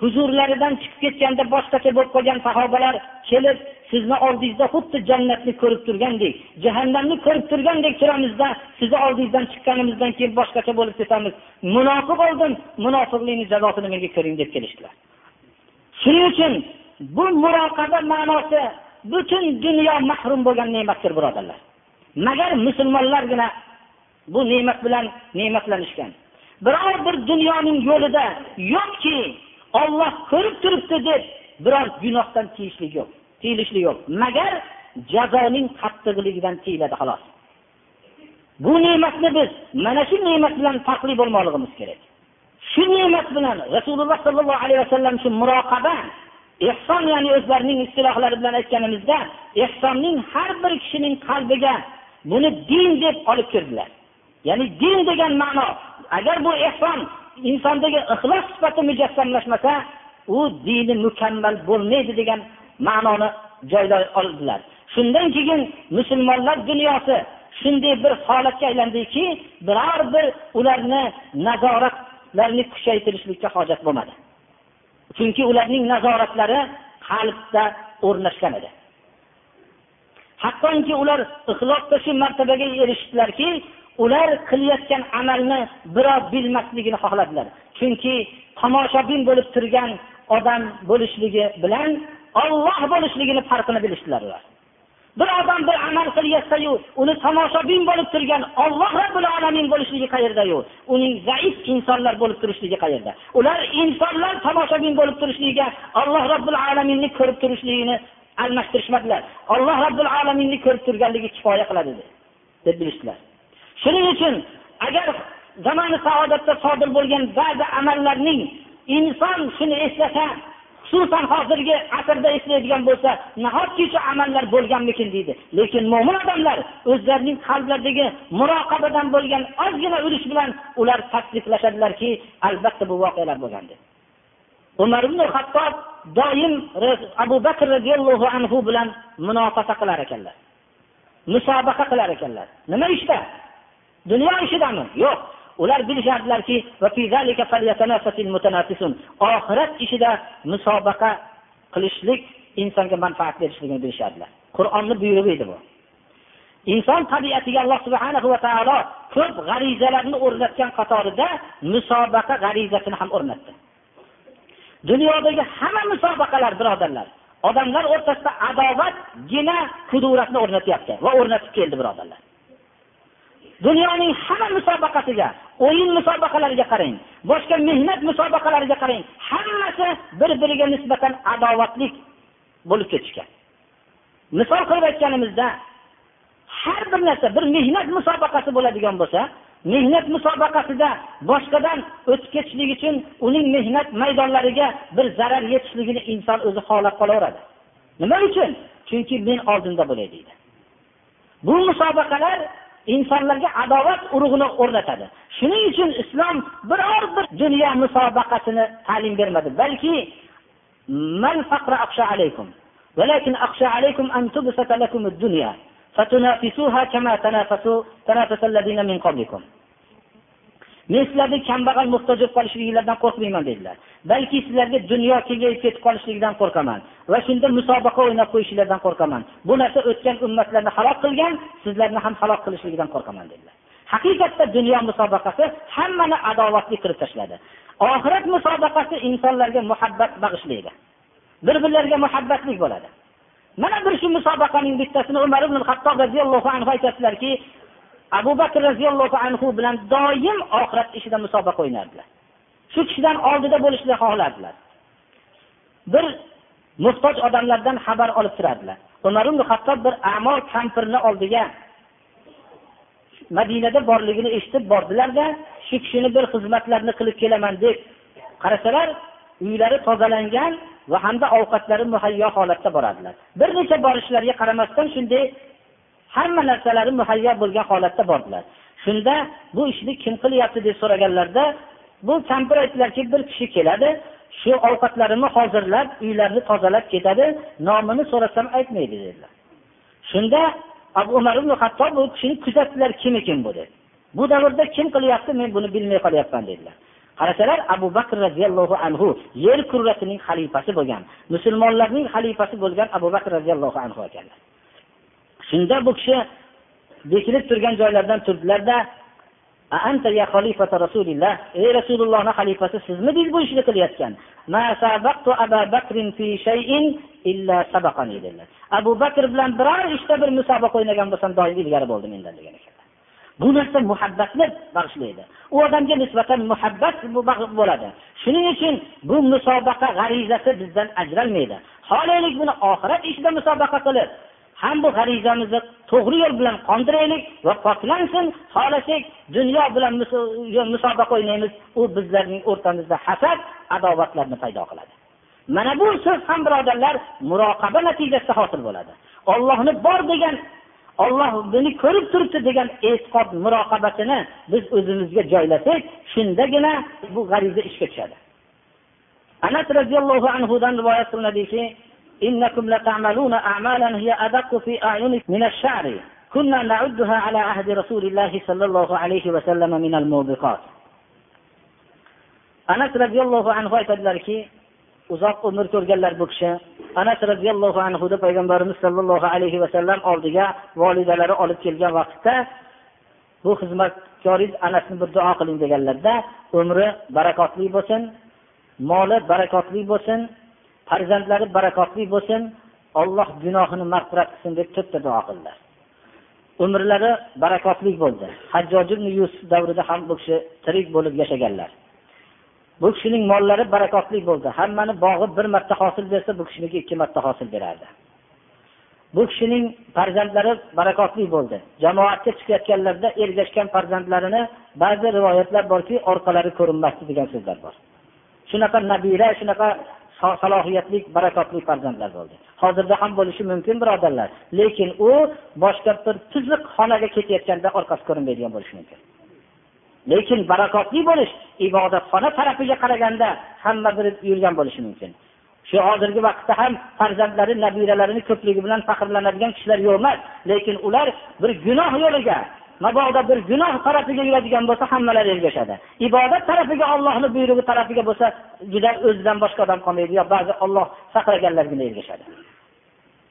huzurlaridan chiqib ketganda boshqacha bo'lib qolgan sahobalar kelib sizni oldingizda xuddi jannatni ko'rib turgandek jahannamni ko'rib turgandek turamizda sizni oldingizdan chiqqanimizdan keyin boshqacha bo'lib ketamiz. Munofiq oldim munofiqlikni jazosini menga ko'ring deb kelishdilar. Shuning uchun bu muroqaba ma'nosi butun dunyo mahrum bo'lgan ne'matdir birodarlar. Magar musulmonlargina bu ne'mat bilan ne'matlanishgan biror bir dunyoning yo'lida yo'qki olloh ko'rib turibdi deb biror gunohdan tiyishlik yo'q. Tiyilishlik yo'q. Magar jazoning qattiqligidan tiyiladi xolos. Bu ne'matni biz mana shu ne'mat bilan farqli bo'lmoqligimiz kerak. Shu ne'mat bilan rasululloh sollallohu alayhi vasallam shu muroqaba ehson ya'ni o'zlarining istilohlari bilan aytganimizda ehsonning har bir kishining qalbiga buni din deb olib kirdilar. Ya'ni din degan ma'no agar bu ehson insondagi ixlos sifati mujassamlashmasa u dini mukammal bo'lmaydi degan ma'noni joylay oldilar. Shundan keyin musulmonlar dunyosi shunday bir holatga aylandiki biror bir ularni nazoratlarini kuchaytirishlikka hojat bo'lmadi. Chunki ularning nazoratlari qalbda o'rnashgan edi. Hattoki ular ixlosda shu martabaga erishdilarki ular qilayotgan amalni birov bilmasligini xohladilar. Chunki tomoshabin bo'lib turgan odam bo'lishligi bilan olloh bo'lishligini farqini bilishdilar ular. Bir odam bir amal qilyapsayu uni tomoshabin bo'lib turgan olloh robbil alamin bo'lishligi qayerdayu? Uning zaif insonlar bo'lib turishligi qayerda? Ular insonlar tomoshabin bo'lib turishligiga alloh robbil alaminni ko'rib turishligini almashtirishmadilar. Alloh robbil alaminni ko'rib turganligi kifoya qiladi deb bilishdilar. Shuning uchun agar zamoni saodatda sodir bo'lgan ba'zi amallarning inson shuni eslasa xususan hozirgi asrda eslaydigan bo'lsa nahotki shu amallar bo'lganmikin deydi. Lekin mo'min odamlar o'zlarining qalblaridagi muroqabadan bo'lgan ozgina urish bilan ular tasdiqlashadilarki albatta bu voqealar bo'lgan deb umar ibn hattob doim abu bakr roziyallohu anhu bilan munofasa qilar ekanlar. Musobaqa qilar ekanlar. Nima ishda? Dunyo ishidami? Yo'q. Ular bilishardilarki oxirat ishida musobaqa qilishlik insonga manfaat berishligini bilishardilar. Qur'onni buyrug'i edi bu. Inson tabiatiga alloh subhana va taolo ko'p g'arizalarni o'rnatgan qatorida musobaqa g'arizasini ham o'rnatdi. Dunyodagi hamma musobaqalar birodarlar odamlar o'rtasida adovatgina kuduratni o'rnatyapti va o'rnatib keldi birodarlar. Dunyoning hamma musobaqasiga o'yin musobaqalariga qarang boshqa mehnat musobaqalariga qarang hammasi bir biriga nisbatan adovatlik bo'lib ketishgan. Misol qilib aytganimizda har bir narsa bir mehnat musobaqasi bo'ladigan bo'lsa mehnat musobaqasida boshqadan o'tib ketishlik uchun uning mehnat maydonlariga bir zarar yetishligini inson o'zi xohlab qolaveradi. Nima uchun? Chunki men oldinda bo'lay deydi. Bu musobaqalar insonlarga adovat urug'ini o'rnatadi shuning uchun islom biror bir dunyo musobaqasini ta'lim bermadi balki ولكن أخشى عليكم أن تبسط لكم الدنيا فتنافسوها كما تنافسوا تنافس الذين من قبلكم men sizlarni kambag'al muhtoj bo'lib qolishliginglardan qo'rqmayman dedilar. Balki sizlarga dunyo kengayib ketib qolishligidan qo'rqaman va shunda musobaqa o'ynab qo'yishinglardan qo'rqaman. Bu narsa o'tgan ummatlarni halok qilgan sizlarni ham halok qilishligidan qo'rqaman dedilar. Haqiqatda dunyo musobaqasi hammani adovatli qilib tashladi. Oxirat musobaqasi insonlarga muhabbat bag'ishlaydi. Bir birlariga muhabbatli bo'ladi. Mana bir shu musobaqaning bittasini umar ibn hattob roziyallohu anhu aytadilarki abu bakr roziyallohu anhu bilan doim oxirat ishida musobaqa o'ynardilar. Shu kishidan oldida bo'lishni xohlardilar. Bir muhtoj odamlardan xabar olib turardilar. Umar ibn hattob bir amol kampirni oldiga madinada borligini eshitib bordilarda shu kishini bir xizmatlarni qilib kelaman deb qarasalar uylari tozalangan va hamda ovqatlari muhayyo holatda boradilar bir necha borishlariga qaramasdan shunday hamma narsalari muhayyo bo'lgan holatda bordilar. Shunda bu ishni kim qilyapti deb so'raganlarida bu kampir aytdilarki bir kishi keladi shu ovqatlarimni hozirlab uylarni tozalab ketadi nomini so'rasam aytmaydi dedilar. Shunda abu umar ibn hattob bu kishini kuzatdilar kim ekan bu deb. Bu davrda kim qilyapti men buni bilmay qolyapman dedilar. Qarasalar abu bakr roziyallohu anhu yer kurrasining xalifasi bo'lgan musulmonlarning xalifasi bo'lgan abu bakr roziyallohu anhu ekanlar. Shunda bu kishi bekilib turgan joylaridan turdilarda rasulilloh ey rasulullohni xalifasi sizmidingiz bu ishni qilayotgan? Abu bakr bilan biror ishda bir musobaqa o'ynagan bo'lsam doim ilgari bo'ldi mendan degan ekanlar bu narsa muhabbatni bag'ishlaydi. U odamga nisbatan muhabbat bo'ladi. Shuning uchun bu musobaqa g'arizasi bizdan ajralmaydi. Xohlaylik buni oxirat ishida musobaqa qilib ham bu g'arizamizni to'g'ri yo'l bilan qondiraylik va poklansin xohlasak dunyo bilan musobaqa o'ynaymiz. U bizlarning o'rtamizda hasad adovatlarni paydo qiladi. Mana bu so'z ham birodarlar muroqaba natijasida hosil bo'ladi. Ollohni bor degan olloh buni ko'rib turibdi degan e'tiqod muroqabatini biz o'zimizga joylasak shundagina bu g'ariza ishga tushadi. Anas roziyallohu anhudan rivoyat qilinadiki إنكم لتعملون أعمالا هي أدق في أعينكم من الشعر كنا نعدها على عهد رسول الله صلى الله عليه وسلم من الموبقات anas roziyallohu anhu aytadilarki uzoq umr ko'rganlar bu kishi anas roziyallohu anhuni payg'ambarimiz sollallohu alayhi vasallam oldiga volidalari olib kelgan vaqtda bu xizmatkoringiz anasni bir duo qiling deganlarda umri barakotli bo'lsin moli barakotli bo'lsin farzandlari barakotli bo'lsin olloh gunohini mag'firat qilsin deb to'rtta duo qildilar. Umrlari barakotli bo'ldi. Hajjoj ibn yusuf davrida ham bu kishi tirik bo'lib yashaganlar. Bu kishining mollari barakotli bo'ldi. Hammani bog'i bir marta hosil bersa bu kishiniki ikki marta hosil berardi. Bu kishining farzandlari barakotli bo'ldi. Jamoatga chiqayotganlarida ergashgan farzandlarini ba'zi rivoyatlar borki orqalari ko'rinmasdi degan so'zlar bor. Shunaqa nabira shunaqa salohiyatli barakotli farzandlar bo'ldi. Hozirda ham bo'lishi mumkin birodarlar. Lekin u boshqa bir tuzuq xonaga ketayotganda orqasi ko'rinmaydigan bo'lishi mumkin. Lekin barakotli bo'lish ibodatxona tarafiga qaraganda hamma bir yurgan bo'lishi mumkin. Shu hozirgi vaqtda ham farzandlari nabiralarini ko'pligi bilan faxrlanadigan kishilar yo'q emas. Lekin ular bir gunoh yo'liga mabodo bir gunoh tarafiga yuradigan bo'lsa hammalari ergashadi. Ibodat tarafiga ollohni buyrug'i tarafiga bo'lsa juda o'zidan boshqa odam qolmaydi. Yo ba'zi olloh saqlaganlargina ergashadi.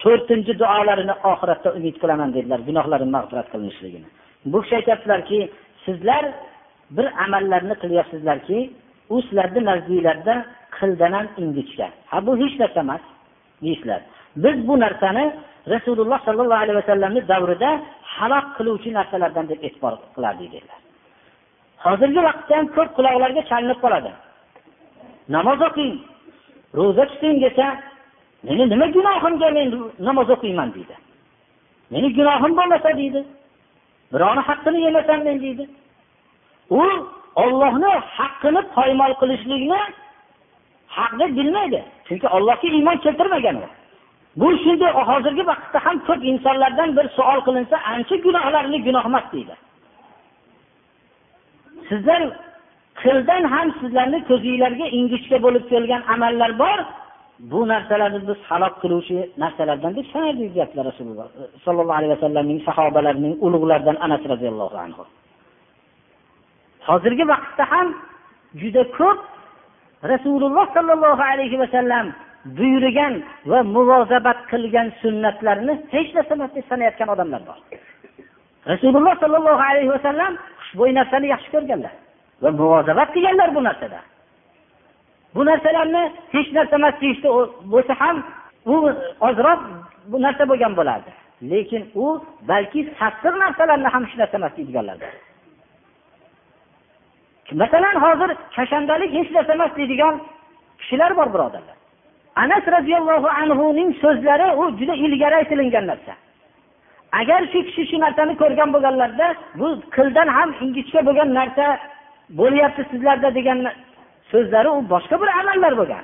To'rtinchi duolarini oxiratda umid qilaman dedilar. Gunohlarim mag'firat qilinishligini bu kishi aytyaptilarki sizlar bir amallarni qilyapsizlarki u sizlarni nazdinglarda qildanan ingichka. Ha bu hech narsa emas deysizlar biz bu narsani rasululloh sollallohu alayhi vasallamni davrida halok qiluvchi narsalardan deb e'tibor qilardik dedilar. Hozirgi vaqtda ham ko'p quloqlarga chalinib qoladi. Namoz o'qing ro'za tuting desa meni nima gunohimga men namoz o'qiyman deydi. Meni gunohim bo'lmasa deydi. Birovni haqqini yemasam men deydi. U ollohni haqqini poymol qilishlikni haqni bilmaydi. Chunki ollohga iymon keltirmagan u. bu shunday hozirgi vaqtda ham ko'p insonlardan bir savol qilinsa ancha gunohlarni gunoh emas deydi. Sizlar qildan ham sizlarni ko'zinglarga ingichka bo'lib kelgan amallar bor. Bu narsalarni biz halok qiluvchi narsalardan deb sanardik deyaptilar rasululloh e, sollallohu alayhi vasallamning sahobalarining ulug'laridan anas roziyallohu anhu. Hozirgi vaqtda ham juda ko'p rasululloh sollallohu alayhi vasallam buyurgan va muvozabat qilgan sunnatlarni hech narsa emas deb sanayotgan odamlar bor. Rasululloh sollallohu alayhi vasallam xushbo'y narsani yaxshi ko'rganlar va muvozabat qilganlar bu narsada. Bu narsalarni hech narsa emas deyishdi bo'lsa ham u ozroq bu narsa bo'lgan bo'lardi. Lekin u balki sassiq narsalarni ham hech narsa emas deydiganlar masalan hozir kashandalik hech narsa emas deydigan kishilar bor birodarlar. Anas roziyallohu anhuning so'zlari u juda ilgari aytilingan narsa. Agar shu kishi shu narsani ko'rgan bo'lganlarida bu qildan ham ingichka bo'lgan narsa bo'lyapti sizlarda degan so'zlari u boshqa bir amallar bo'lgan.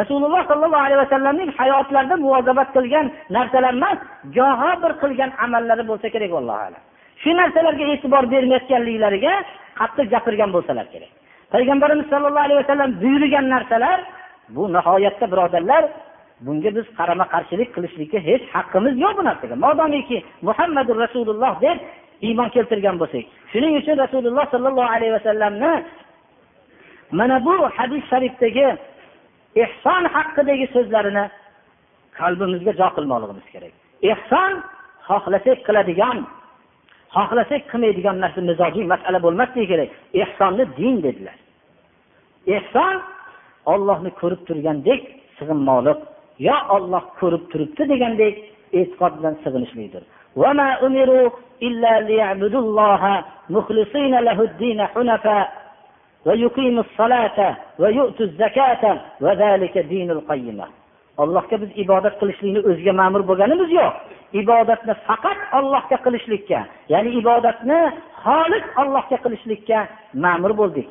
Rasululloh sollallohu alayhi vasallamning hayotlarida muvozabat qilgan narsalar emas goho bir qilgan amallari bo'lsa kerak allohu alam. Shu narsalarga e'tibor bermayotganliklariga qattiq gapirgan bo'lsalar kerak. Payg'ambarimiz sollallohu alayhi vasallam buyurgan narsalar bu nihoyatda birodarlar bunga biz qarama qarshilik qilishlikka hech haqqimiz yo'q bu narsaga. Modomiki muhammadu rasululloh deb iymon keltirgan bo'lsak shuning uchun rasululloh sollallohu alayhi vasallamni mana bu hadis sharifdagi ehson haqidagi so'zlarini qalbimizga jo qilmoqligimiz kerak. Ehson xohlasak qiladigan xohlasak qilmaydigan narsa mizojiy masala bo'lmasligi kerak. Ehsonni din dedilar. Ehson ollohni ko'rib turgandek sig'inmoqlik yo olloh ko'rib turibdi degandek e'tiqod bilan sig'inishlikdir ويقيموا الصلاة ويؤتوا الزكاة وذلك دين القيمة allohga biz ibodat qilishlikni o'ziga ma'mur bo'lganimiz yo'q ibodatni faqat ollohga qilishlikka ya'ni ibodatni xolis ollohga qilishlikka ma'mur bo'ldik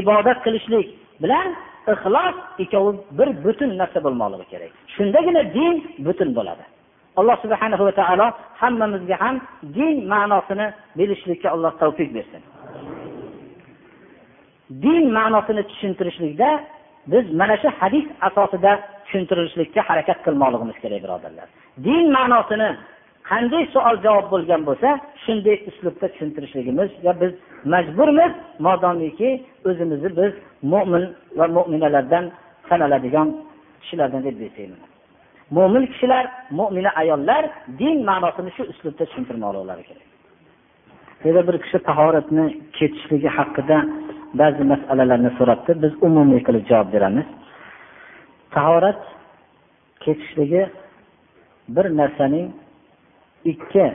ibodat qilishlik bilan ixlos ikkovi bir butun narsa bo'lmoqligi kerak. Shundagina din butun bo'ladi. Alloh subhanahu va taolo hammamizga ham din ma'nosini bilishlikka alloh tavfiq bersin. Din ma'nosini tushuntirishlikda biz mana shu hadis asosida tushuntirilishlikka harakat qilmoqligimiz kerak birodarlar. Din ma'nosini qanday savol javob bo'lgan bo'lsa shunday uslubda tushuntirishligimizga biz majburmiz modomiki o'zimizni biz mo'min va mo'minalardan sanaladigan kishilardan deb bilsayman mo'min kishilar mo'mina ayollar din ma'nosini shu uslubda tushuntirmoqlari kerak. Yana bir kishi tahoratni ketishligi haqida ba'zi masalalarni so'rabdi. Biz umumiy qilib javob beramiz. Tahorat ketishligi bir narsaning ikki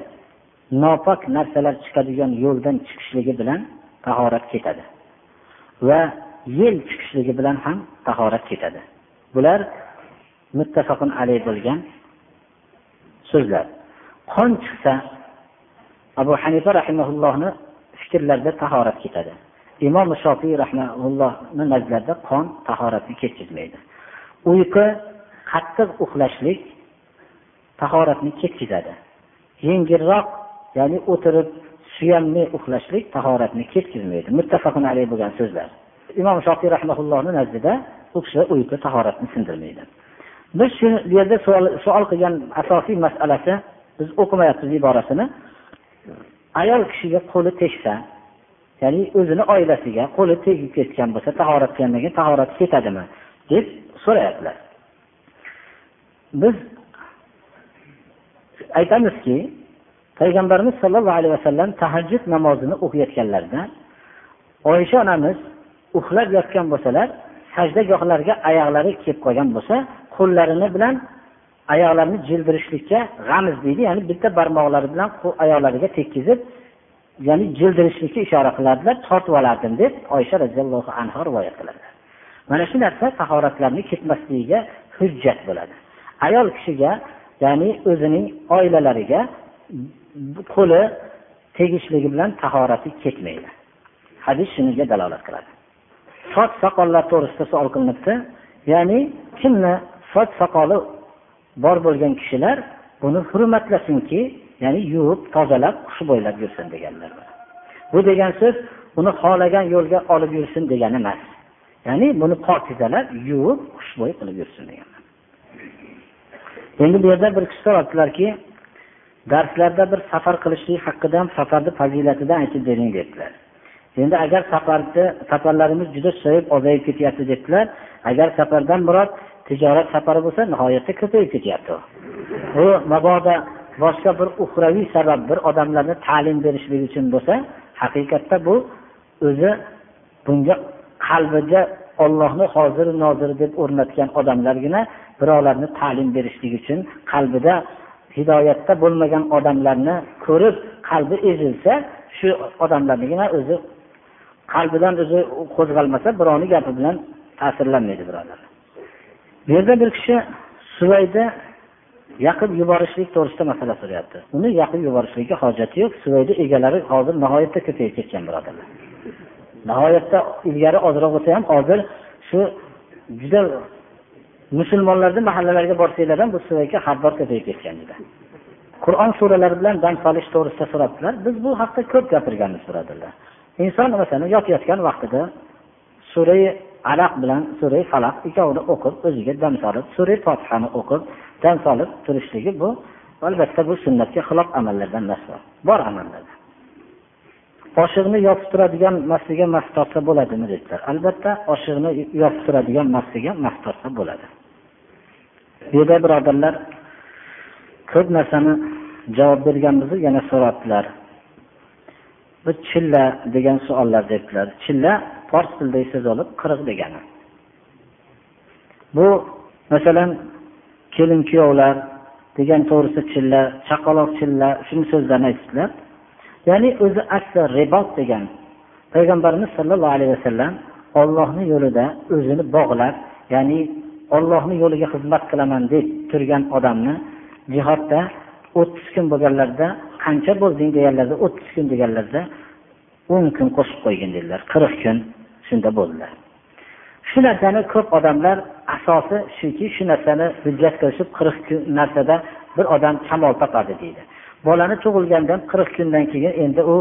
nopok narsalar chiqadigan yo'ldan chiqishligi bilan tahorat ketadi. Va yel chiqishligi bilan ham tahorat ketadi. Bular muttafaqun alayh bo'lgan so'zlar. Qon chiqsa abu hanifa rahimaullohni fikrlarida tahorat ketadi. Imom shofiy rahmaullohni nazarlarida qon tahoratni ketkizmaydi uyqu qattiq uxlashlik tahoratni ketkizadi yengilroq ya'ni o'tirib suyanmay uxlashlik tahoratni ketkazmaydi muttafaqun alayh bo'lgan so'zlar. Imom shofiy rahmaullohni nazdida u kishi uyqu tahoratni sindirmaydi. Biz shu bu yerda savol qilgan asosiy masalasi biz o'qimayapmiz iborasini. Ayol kishiga qo'li tegsa ya'ni o'zini oilasiga qo'li tegib ketgan bo'lsa tahorat qilgandan keyin tahorat ketadimi? deb so'rayaptilar. Biz aytamizki payg'ambarimiz sollallohu alayhi vasallam tahajjud namozini o'qiyotganlarida oysha onamiz uxlab yotgan bo'lsalar sajdagohlarga oyoqlari kelib qolgan bo'lsa qo'llarini bilan oyoqlarini jildirishlikka g'amiz deydi ya'ni bitta barmoqlari bilan oyoqlariga tekkizib ya'ni jildirishlikka ishora qilardilar tortib olardim deb oysha roziyallohu anhu rivoyat qiladilar mana shu narsa tahoratlarni ketmasligiga hujjat bo'ladi. Ayol kishiga ya'ni o'zining oilalariga qo'li tegishligi bilan tahorati ketmaydi. Hadis shunga dalolat qiladi. Soch soqollar to'g'risida savol qilinibdi. Ya'ni kimni soch soqoli bor bo'lgan kishilar buni hurmatlasinki ya'ni yuvib tozalab xushbo'ylab yursin deganlar bu degan so'z uni xohlagan yo'lga olib yursin degani emas. Ya'ni buni pokizalab yuvib xushbo'y qilib yursin degan. Endi bu yerda bir kishi so'rabdilarki darslarda bir safar qilishlik haqida ham safarni fazilatidan aytib bering debdilar endi agar safarni safarlarimiz juda susayib ozayib ketyapti debdilar agar safardan murod tijorat safari bo'lsa nihoyatda ko'payib ketyapti. U mabodo boshqa bir uxraviy sabab bir odamlarni ta'lim berishlik uchun bo'lsa haqiqatda bu o'zi bunga qalbiga ollohni hozir nozir deb o'rnatgan odamlargina birovlarni ta'lim berishlik uchun qalbida hidoyatda bo'lmagan odamlarni ko'rib qalbi ezilsa shu odamlarnigina o'zi qalbidan o'zi qo'zg'almasa birovni gapi bilan ta'sirlanmaydi birodar. Bu yerda bir kishi suvayda yaqib yuborishlik to'g'risida masala so'rayapti. Uni yaqib yuborishlikka hojati yo'q suvayda egalari hozir nihoyatda ko'payib ketgan birodarlar nihoyatda ilgari ozroq bo'lsa ham hozir shu juda musulmonlarni mahallalariga borsanglar ham bu suvayga xabar ko'payib ketgan juda qur'on suralari bilan dam solish to'g'risida so'rabdilar. Biz bu haqda ko'p gapirganmiz birodarlar inson masalan yotayotgan vaqtida surai alaq bilan surai falaq ikkovini o'qib o'ziga dam solib surai fotihani o'qib dam solib turishligi bu albatta bu sunnatga xilof amallardan emas bor amallardan oshiqni yopib turadigan masliga mast tortsa bo'ladimi dedilar. Albatta oshiqni yopib turadigan masliga mast tortsa bo'ladi. Bu yerda birodarlar ko'p narsani javob berganmiz yana so'rabdilar. Bu chilla degan savollar debdilar. Chilla fors tilidagi so'z olib qirq degani. Bu masalan kelin kuyovlar degan to'g'risida chilla chaqaloq chilla shuni so'zlarni aytibdilar. Ya'ni o'zi asli ribot degan payg'ambarimiz sollallohu alayhi vasallam ollohni yo'lida o'zini bog'lab ya'ni ollohni yo'liga xizmat qilaman deb turgan odamni jihodda o'ttiz kun bo'lganlarida qancha bo'lding deganlarida o'ttiz kun deganlarida o'n kun qo'shib qo'ygin dedilar qirq kun shunda bo'ldilar. Shu narsani ko'p odamlar asosi shuki shu narsani hujjat qilishib qirq kun narsada bir odam kamol topadi deydi. Bolani tug'ilgandan qirq kundan keyin endi u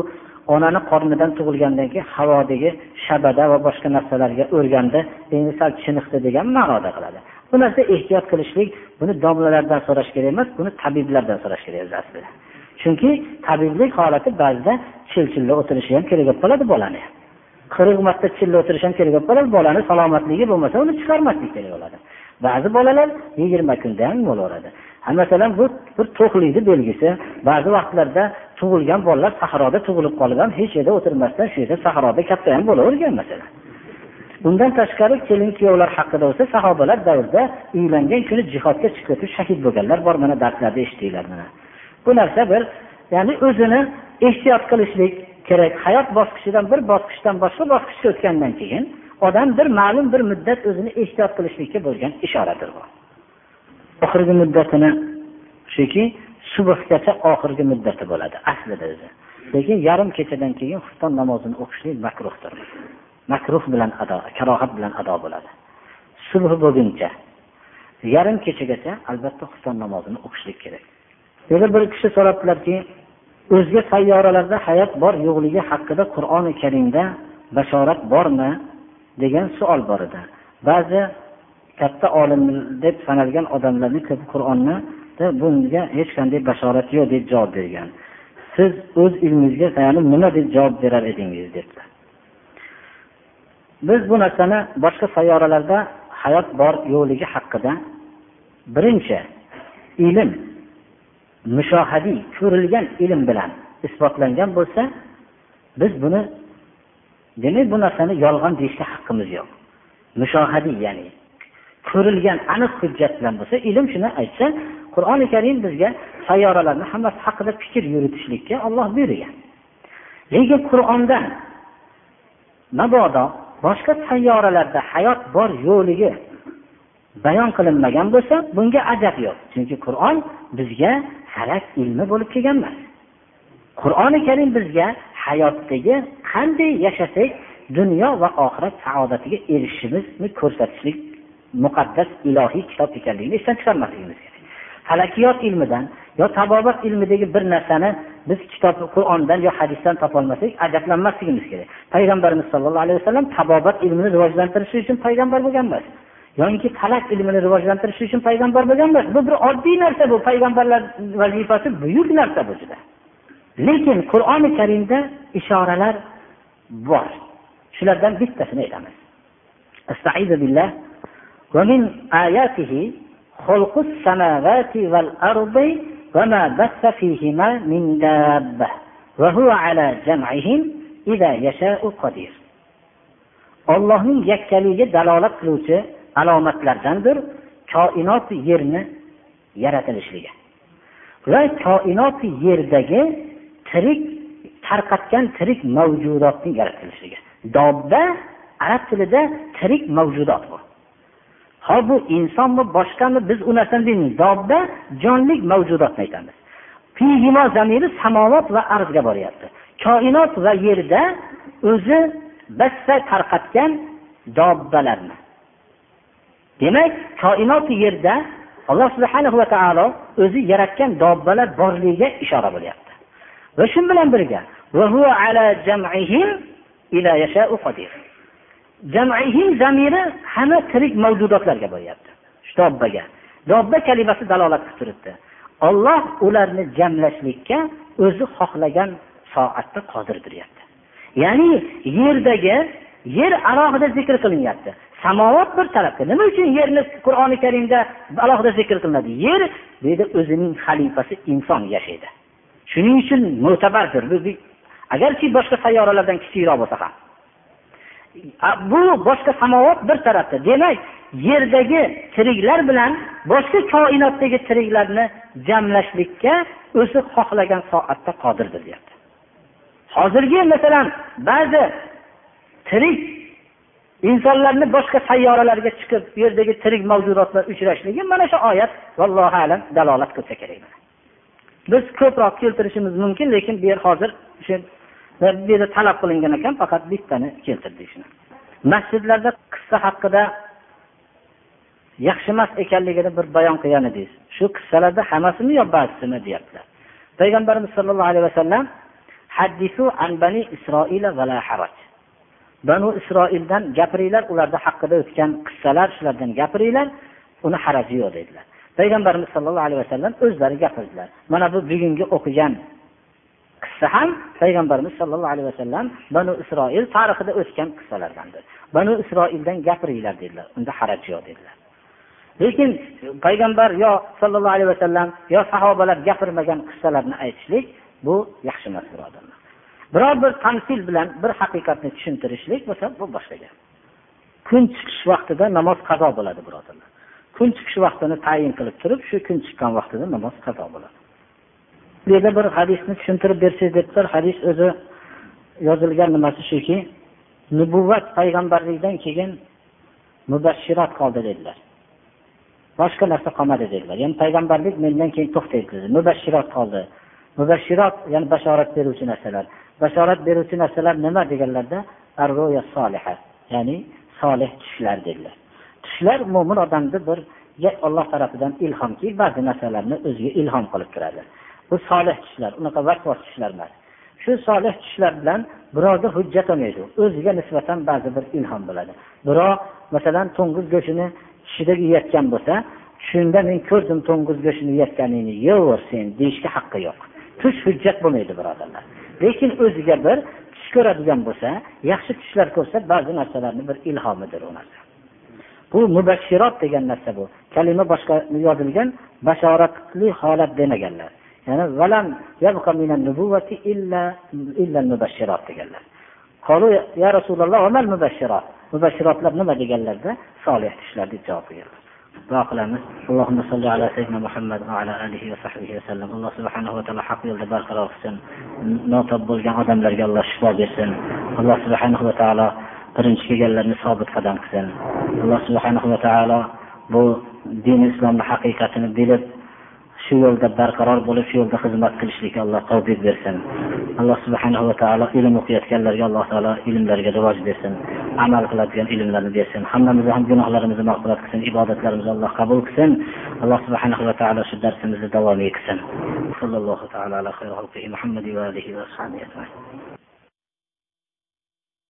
onani qornidan tug'ilgandan keyin havodagi shabada va boshqa narsalarga o'rgandi endi sal chiniqdi degan ma'noda qiladi. Bu narsa ehtiyot qilishlik buni domlalardan so'rash kerak emas buni tabiblardan so'rash kerak o'zi aslida. Chunki tabiblik holati ba'zida chil o'tirishi ham kerak bo'lib qoladi bolani. Qirq marta chilla o'tirish ham kerak bo'lib qoladi bolani salomatligi bo'lmasa uni chiqarmaslik kerak bo'ladi. Ba'zi bolalar yigirma kunda ham bo'laveradi masalan bu bir to'qlikni belgisi ba'zi vaqtlarda tug'ilgan bolalar sahroda tug'ilib qolib ham hech yerda o'tirmasdan shu yerda sahroda katta ham bo'lavergan masalan bundan tashqari kelin kuyovlar haqida bo'lsa sahobalar davrida uylangan kuni jihodga chiqib ketib shahid bo'lganlar bor mana darslarda eshitdinglar mana. Bu narsa bir ya'ni o'zini ehtiyot qilishlik kerak. Hayot bosqichidan bir bosqichdan boshqa bosqichga o'tgandan keyin odam bir ma'lum bir muddat o'zini ehtiyot qilishlikka bo'lgan ishoradir bu. Oxirgi muddatini shuki subhgacha oxirgi muddati bo'ladi. Aslida o'zi lekin yarim kechadan keyin xufton namozini o'qishlik makruhdir. Makruh bilan ado karohat bilan ado bo'ladi. Subh bo'lguncha yarim kechagacha albatta xufton namozini o'qishlik kerak. Yana bir kishi so'rabdilarki o'zga sayyoralarda hayot bor yo'qligi haqida qur'oni karimda bashorat bormi? degan savol bor edi. Ba'zi katta olim deb sanalgan odamlarni ko'p qur'onni bunga hech qanday bashorat yo'q deb javob bergan. Siz o'z ilmingizga tayanib nima deb javob berar edingiz debdi. Biz bu narsani boshqa sayyoralarda hayot bor yo'qligi haqida birinchi ilm mushohadiy ko'rilgan ilm bilan isbotlangan bo'lsa biz buni demak bu narsani yolg'on deyishga haqqimiz yo'q. Mushohadiy ya'ni ko'rilgan aniq hujjat bilan bo'lsa ilm shuni aytsa qur'oni karim bizga sayyoralarni hammasi haqida fikr yuritishlikka olloh buyurgan. Lekin qur'ondan mabodo boshqa sayyoralarda hayot bor yo'qligi bayon qilinmagan bo'lsa bunga ajab yo'q. Chunki qur'on bizga falak ilmi bo'lib kelgan emas qur'oni karim bizga hayotdagi qanday yashasak dunyo va oxirat saodatiga erishishimizni ko'rsatishlik muqaddas ilohiy kitob ekanligini esdan chiqarmasligimiz kerak. Falakiyot ilmidan yo tabobat ilmidagi bir narsani biz kitob qur'ondan yo hadisdan topolmasak ajablanmasligimiz kerak. Payg'ambarimiz sollallohu alayhi vasallam tabobat ilmini rivojlantirish uchun payg'ambar bo'lgan emas yoinki falak ilmini rivojlantirish uchun payg'ambar bo'lgan emas. Bu bir oddiy narsa bu payg'ambarlar vazifasi buyuk narsa bu juda. Lekin qur'oni karimda ishoralar bor. Shulardan bittasini aytamiz. ومن آياته خلق السماوات والأرض وما بث فيهما من دابة وهو على جمعهم إذا يشاء قدير ollohning yakkaligiga dalolat qiluvchi alomatlardandir koinot yerni yaratilishligi va koinot yerdagi tirik tarqatgan tirik mavjudotning yaratilishligi dobba arab tilida tirik mavjudot bu Ho bu insonmi boshqami biz u narsani demaymiz dobba jonlik mavjudotni aytamiz. Fihimo zamiri samovat va arzga boryapti. Koinot va yerda o'zi bassa tarqatgan dobbalarni. Demak koinoti yerda alloh subhana va taolo o'zi yaratgan dobbalar borligiga ishora bo'lyapti. Va shu bilan birga jamihim zamiri hamma tirik mavjudotlarga boryapti shu dobbaga dobba kalimasi dalolat qilib turibdi. Olloh ularni jamlashlikka o'zi xohlagan soatda qodir deyapti ya'ni yerdagi yer alohida zikr qilinyapti. Samovat bir tarafda nima uchun yerni qur'oni karimda alohida zikr qilinadi? Yer bu yerda o'zining xalifasi inson yashaydi. Shuning uchun mo'tabardir. Agarki boshqa sayyoralardan kichikroq bo'lsa ham. Bu boshqa samovat bir tarafda. Demak yerdagi tiriklar bilan boshqa koinotdagi tiriklarni jamlashlikka o'zi xohlagan soatda qodirdir deyapti. Hozirgi masalan ba'zi tirik insonlarni boshqa sayyoralarga chiqib yerdagi tirik mavjudotlar uchrashligi mana shu oyat vallohu alam dalolat qilsa kerak. Biz ko'proq keltirishimiz mumkin lekin bu yer hozir shu bu yerda talab qilingan ekan faqat bittani keltirdik shuni masjidlarda qissa haqida yaxshi emas ekanligini bir bayon qilgan edingiz. Shu qissalarda hammasimi yo ba'zisimi deyaptilar. Payg'ambarimiz sollallohu alayhi vasallam haddisu an bani isroila vala haraj. Banu isroildan gapiringlar ularni haqida o'tgan qissalar shulardan gapiringlar uni haraji yo'q dedilar. Payg'ambarimiz sollallohu alayhi vasallam o'zlari gapirdilar. Mana bu bugungi o'qigan qissa ham payg'ambarimiz sollallohu alayhi vasallam banu isroil tarixida o'tgan qissalardandir. Banu isroildan gapiringlar dedilar. Unda haraj yo'q dedilar. Lekin payg'ambar yo sollallohu alayhi vasallam yo sahobalar gapirmagan qissalarni aytishlik bu yaxshi emas birodarlar. Biror bir tamsil bilan bir haqiqatni tushuntirishlik bo'lsa bu boshqa gap. Kun chiqish vaqtida namoz qazo bo'ladi birodarlar. Kun chiqish vaqtini tayin qilib turib shu kun chiqqan vaqtida namoz qazo bo'ladi. Bu yerda bir hadisni tushuntirib bersangiz debdilar hadis o'zi yozilgan nimasi shuki nubuvvat payg'ambarlikdan keyin mubashshirat qoldi dedilar. Boshqa narsa qolmadi dedilar. Ya'ni payg'ambarlik mendan keyin to'xtaydi dedi. Mubashshirot qoldi. Mubashshirot ya'ni bashorat beruvchi narsalar. Bashorat beruvchi narsalar nima deganlarda? Ya'ni solih tushlar dedilar. Tushlar mo'min odamni bir olloh tarafidan ilhomki ba'zi narsalarni o'ziga ilhom qilib turadi. Bu solih tushlar unaqa vasvas tushlar emas shu solih tushlar bilan birovga hujjat olmaydi. O'ziga nisbatan ba'zi bir ilhom bo'ladi. Birov masalan to'ng'iz go'shtini tushida yeyotgan bo'lsa shunda men ko'rdim to'ng'iz go'shtini yeyotganingni yeyaver sen deyishga haqqi yo'q. Tush hujjat bo'lmaydi birodarlar lekin o'ziga bir tush ko'radigan bo'lsa yaxshi tushlar ko'rsa ba'zi narsalarni bir ilhomidir u narsa. Bu mubashshirot degan narsa bu. Kalima boshqa yozilgan bashoratli holat demaganlar. Ya'ni valam yabqa minan nubuwati illa illa mubashshirat deganlar qolu ya rasululloh amal mubashshirat mubashshirotlar nima deganlarda solih tushlar deb javob berganlar duo qilamiz allohumma solli ala sayyidina muhammad va ala alihi va sahbihi vasallam alloh subhanahu va taolo haq yo'lda barqaror qilsin notob bo'lgan odamlarga alloh shifo bersin alloh subhanahu va taolo birinchi kelganlarni sobit qadam qilsin alloh subhanahu va taolo bu din islomni haqiqatini bilib shu yo'lda barqaror bo'lib shu yo'lda xizmat qilishlikka alloh tavfiq bersin. Alloh subhanahu va taolo ilm o'qiyotganlarga alloh taolo ilmlariga rivoj bersin amal qiladigan ilmlarni bersin. Hammamizni ham gunohlarimizni mag'firat qilsin ibodatlarimizni alloh qabul qilsin. Alloh subhanahu va taolo shu darsimizni davomiy qilsin sallallohu taala ala Muhammadi va alihi va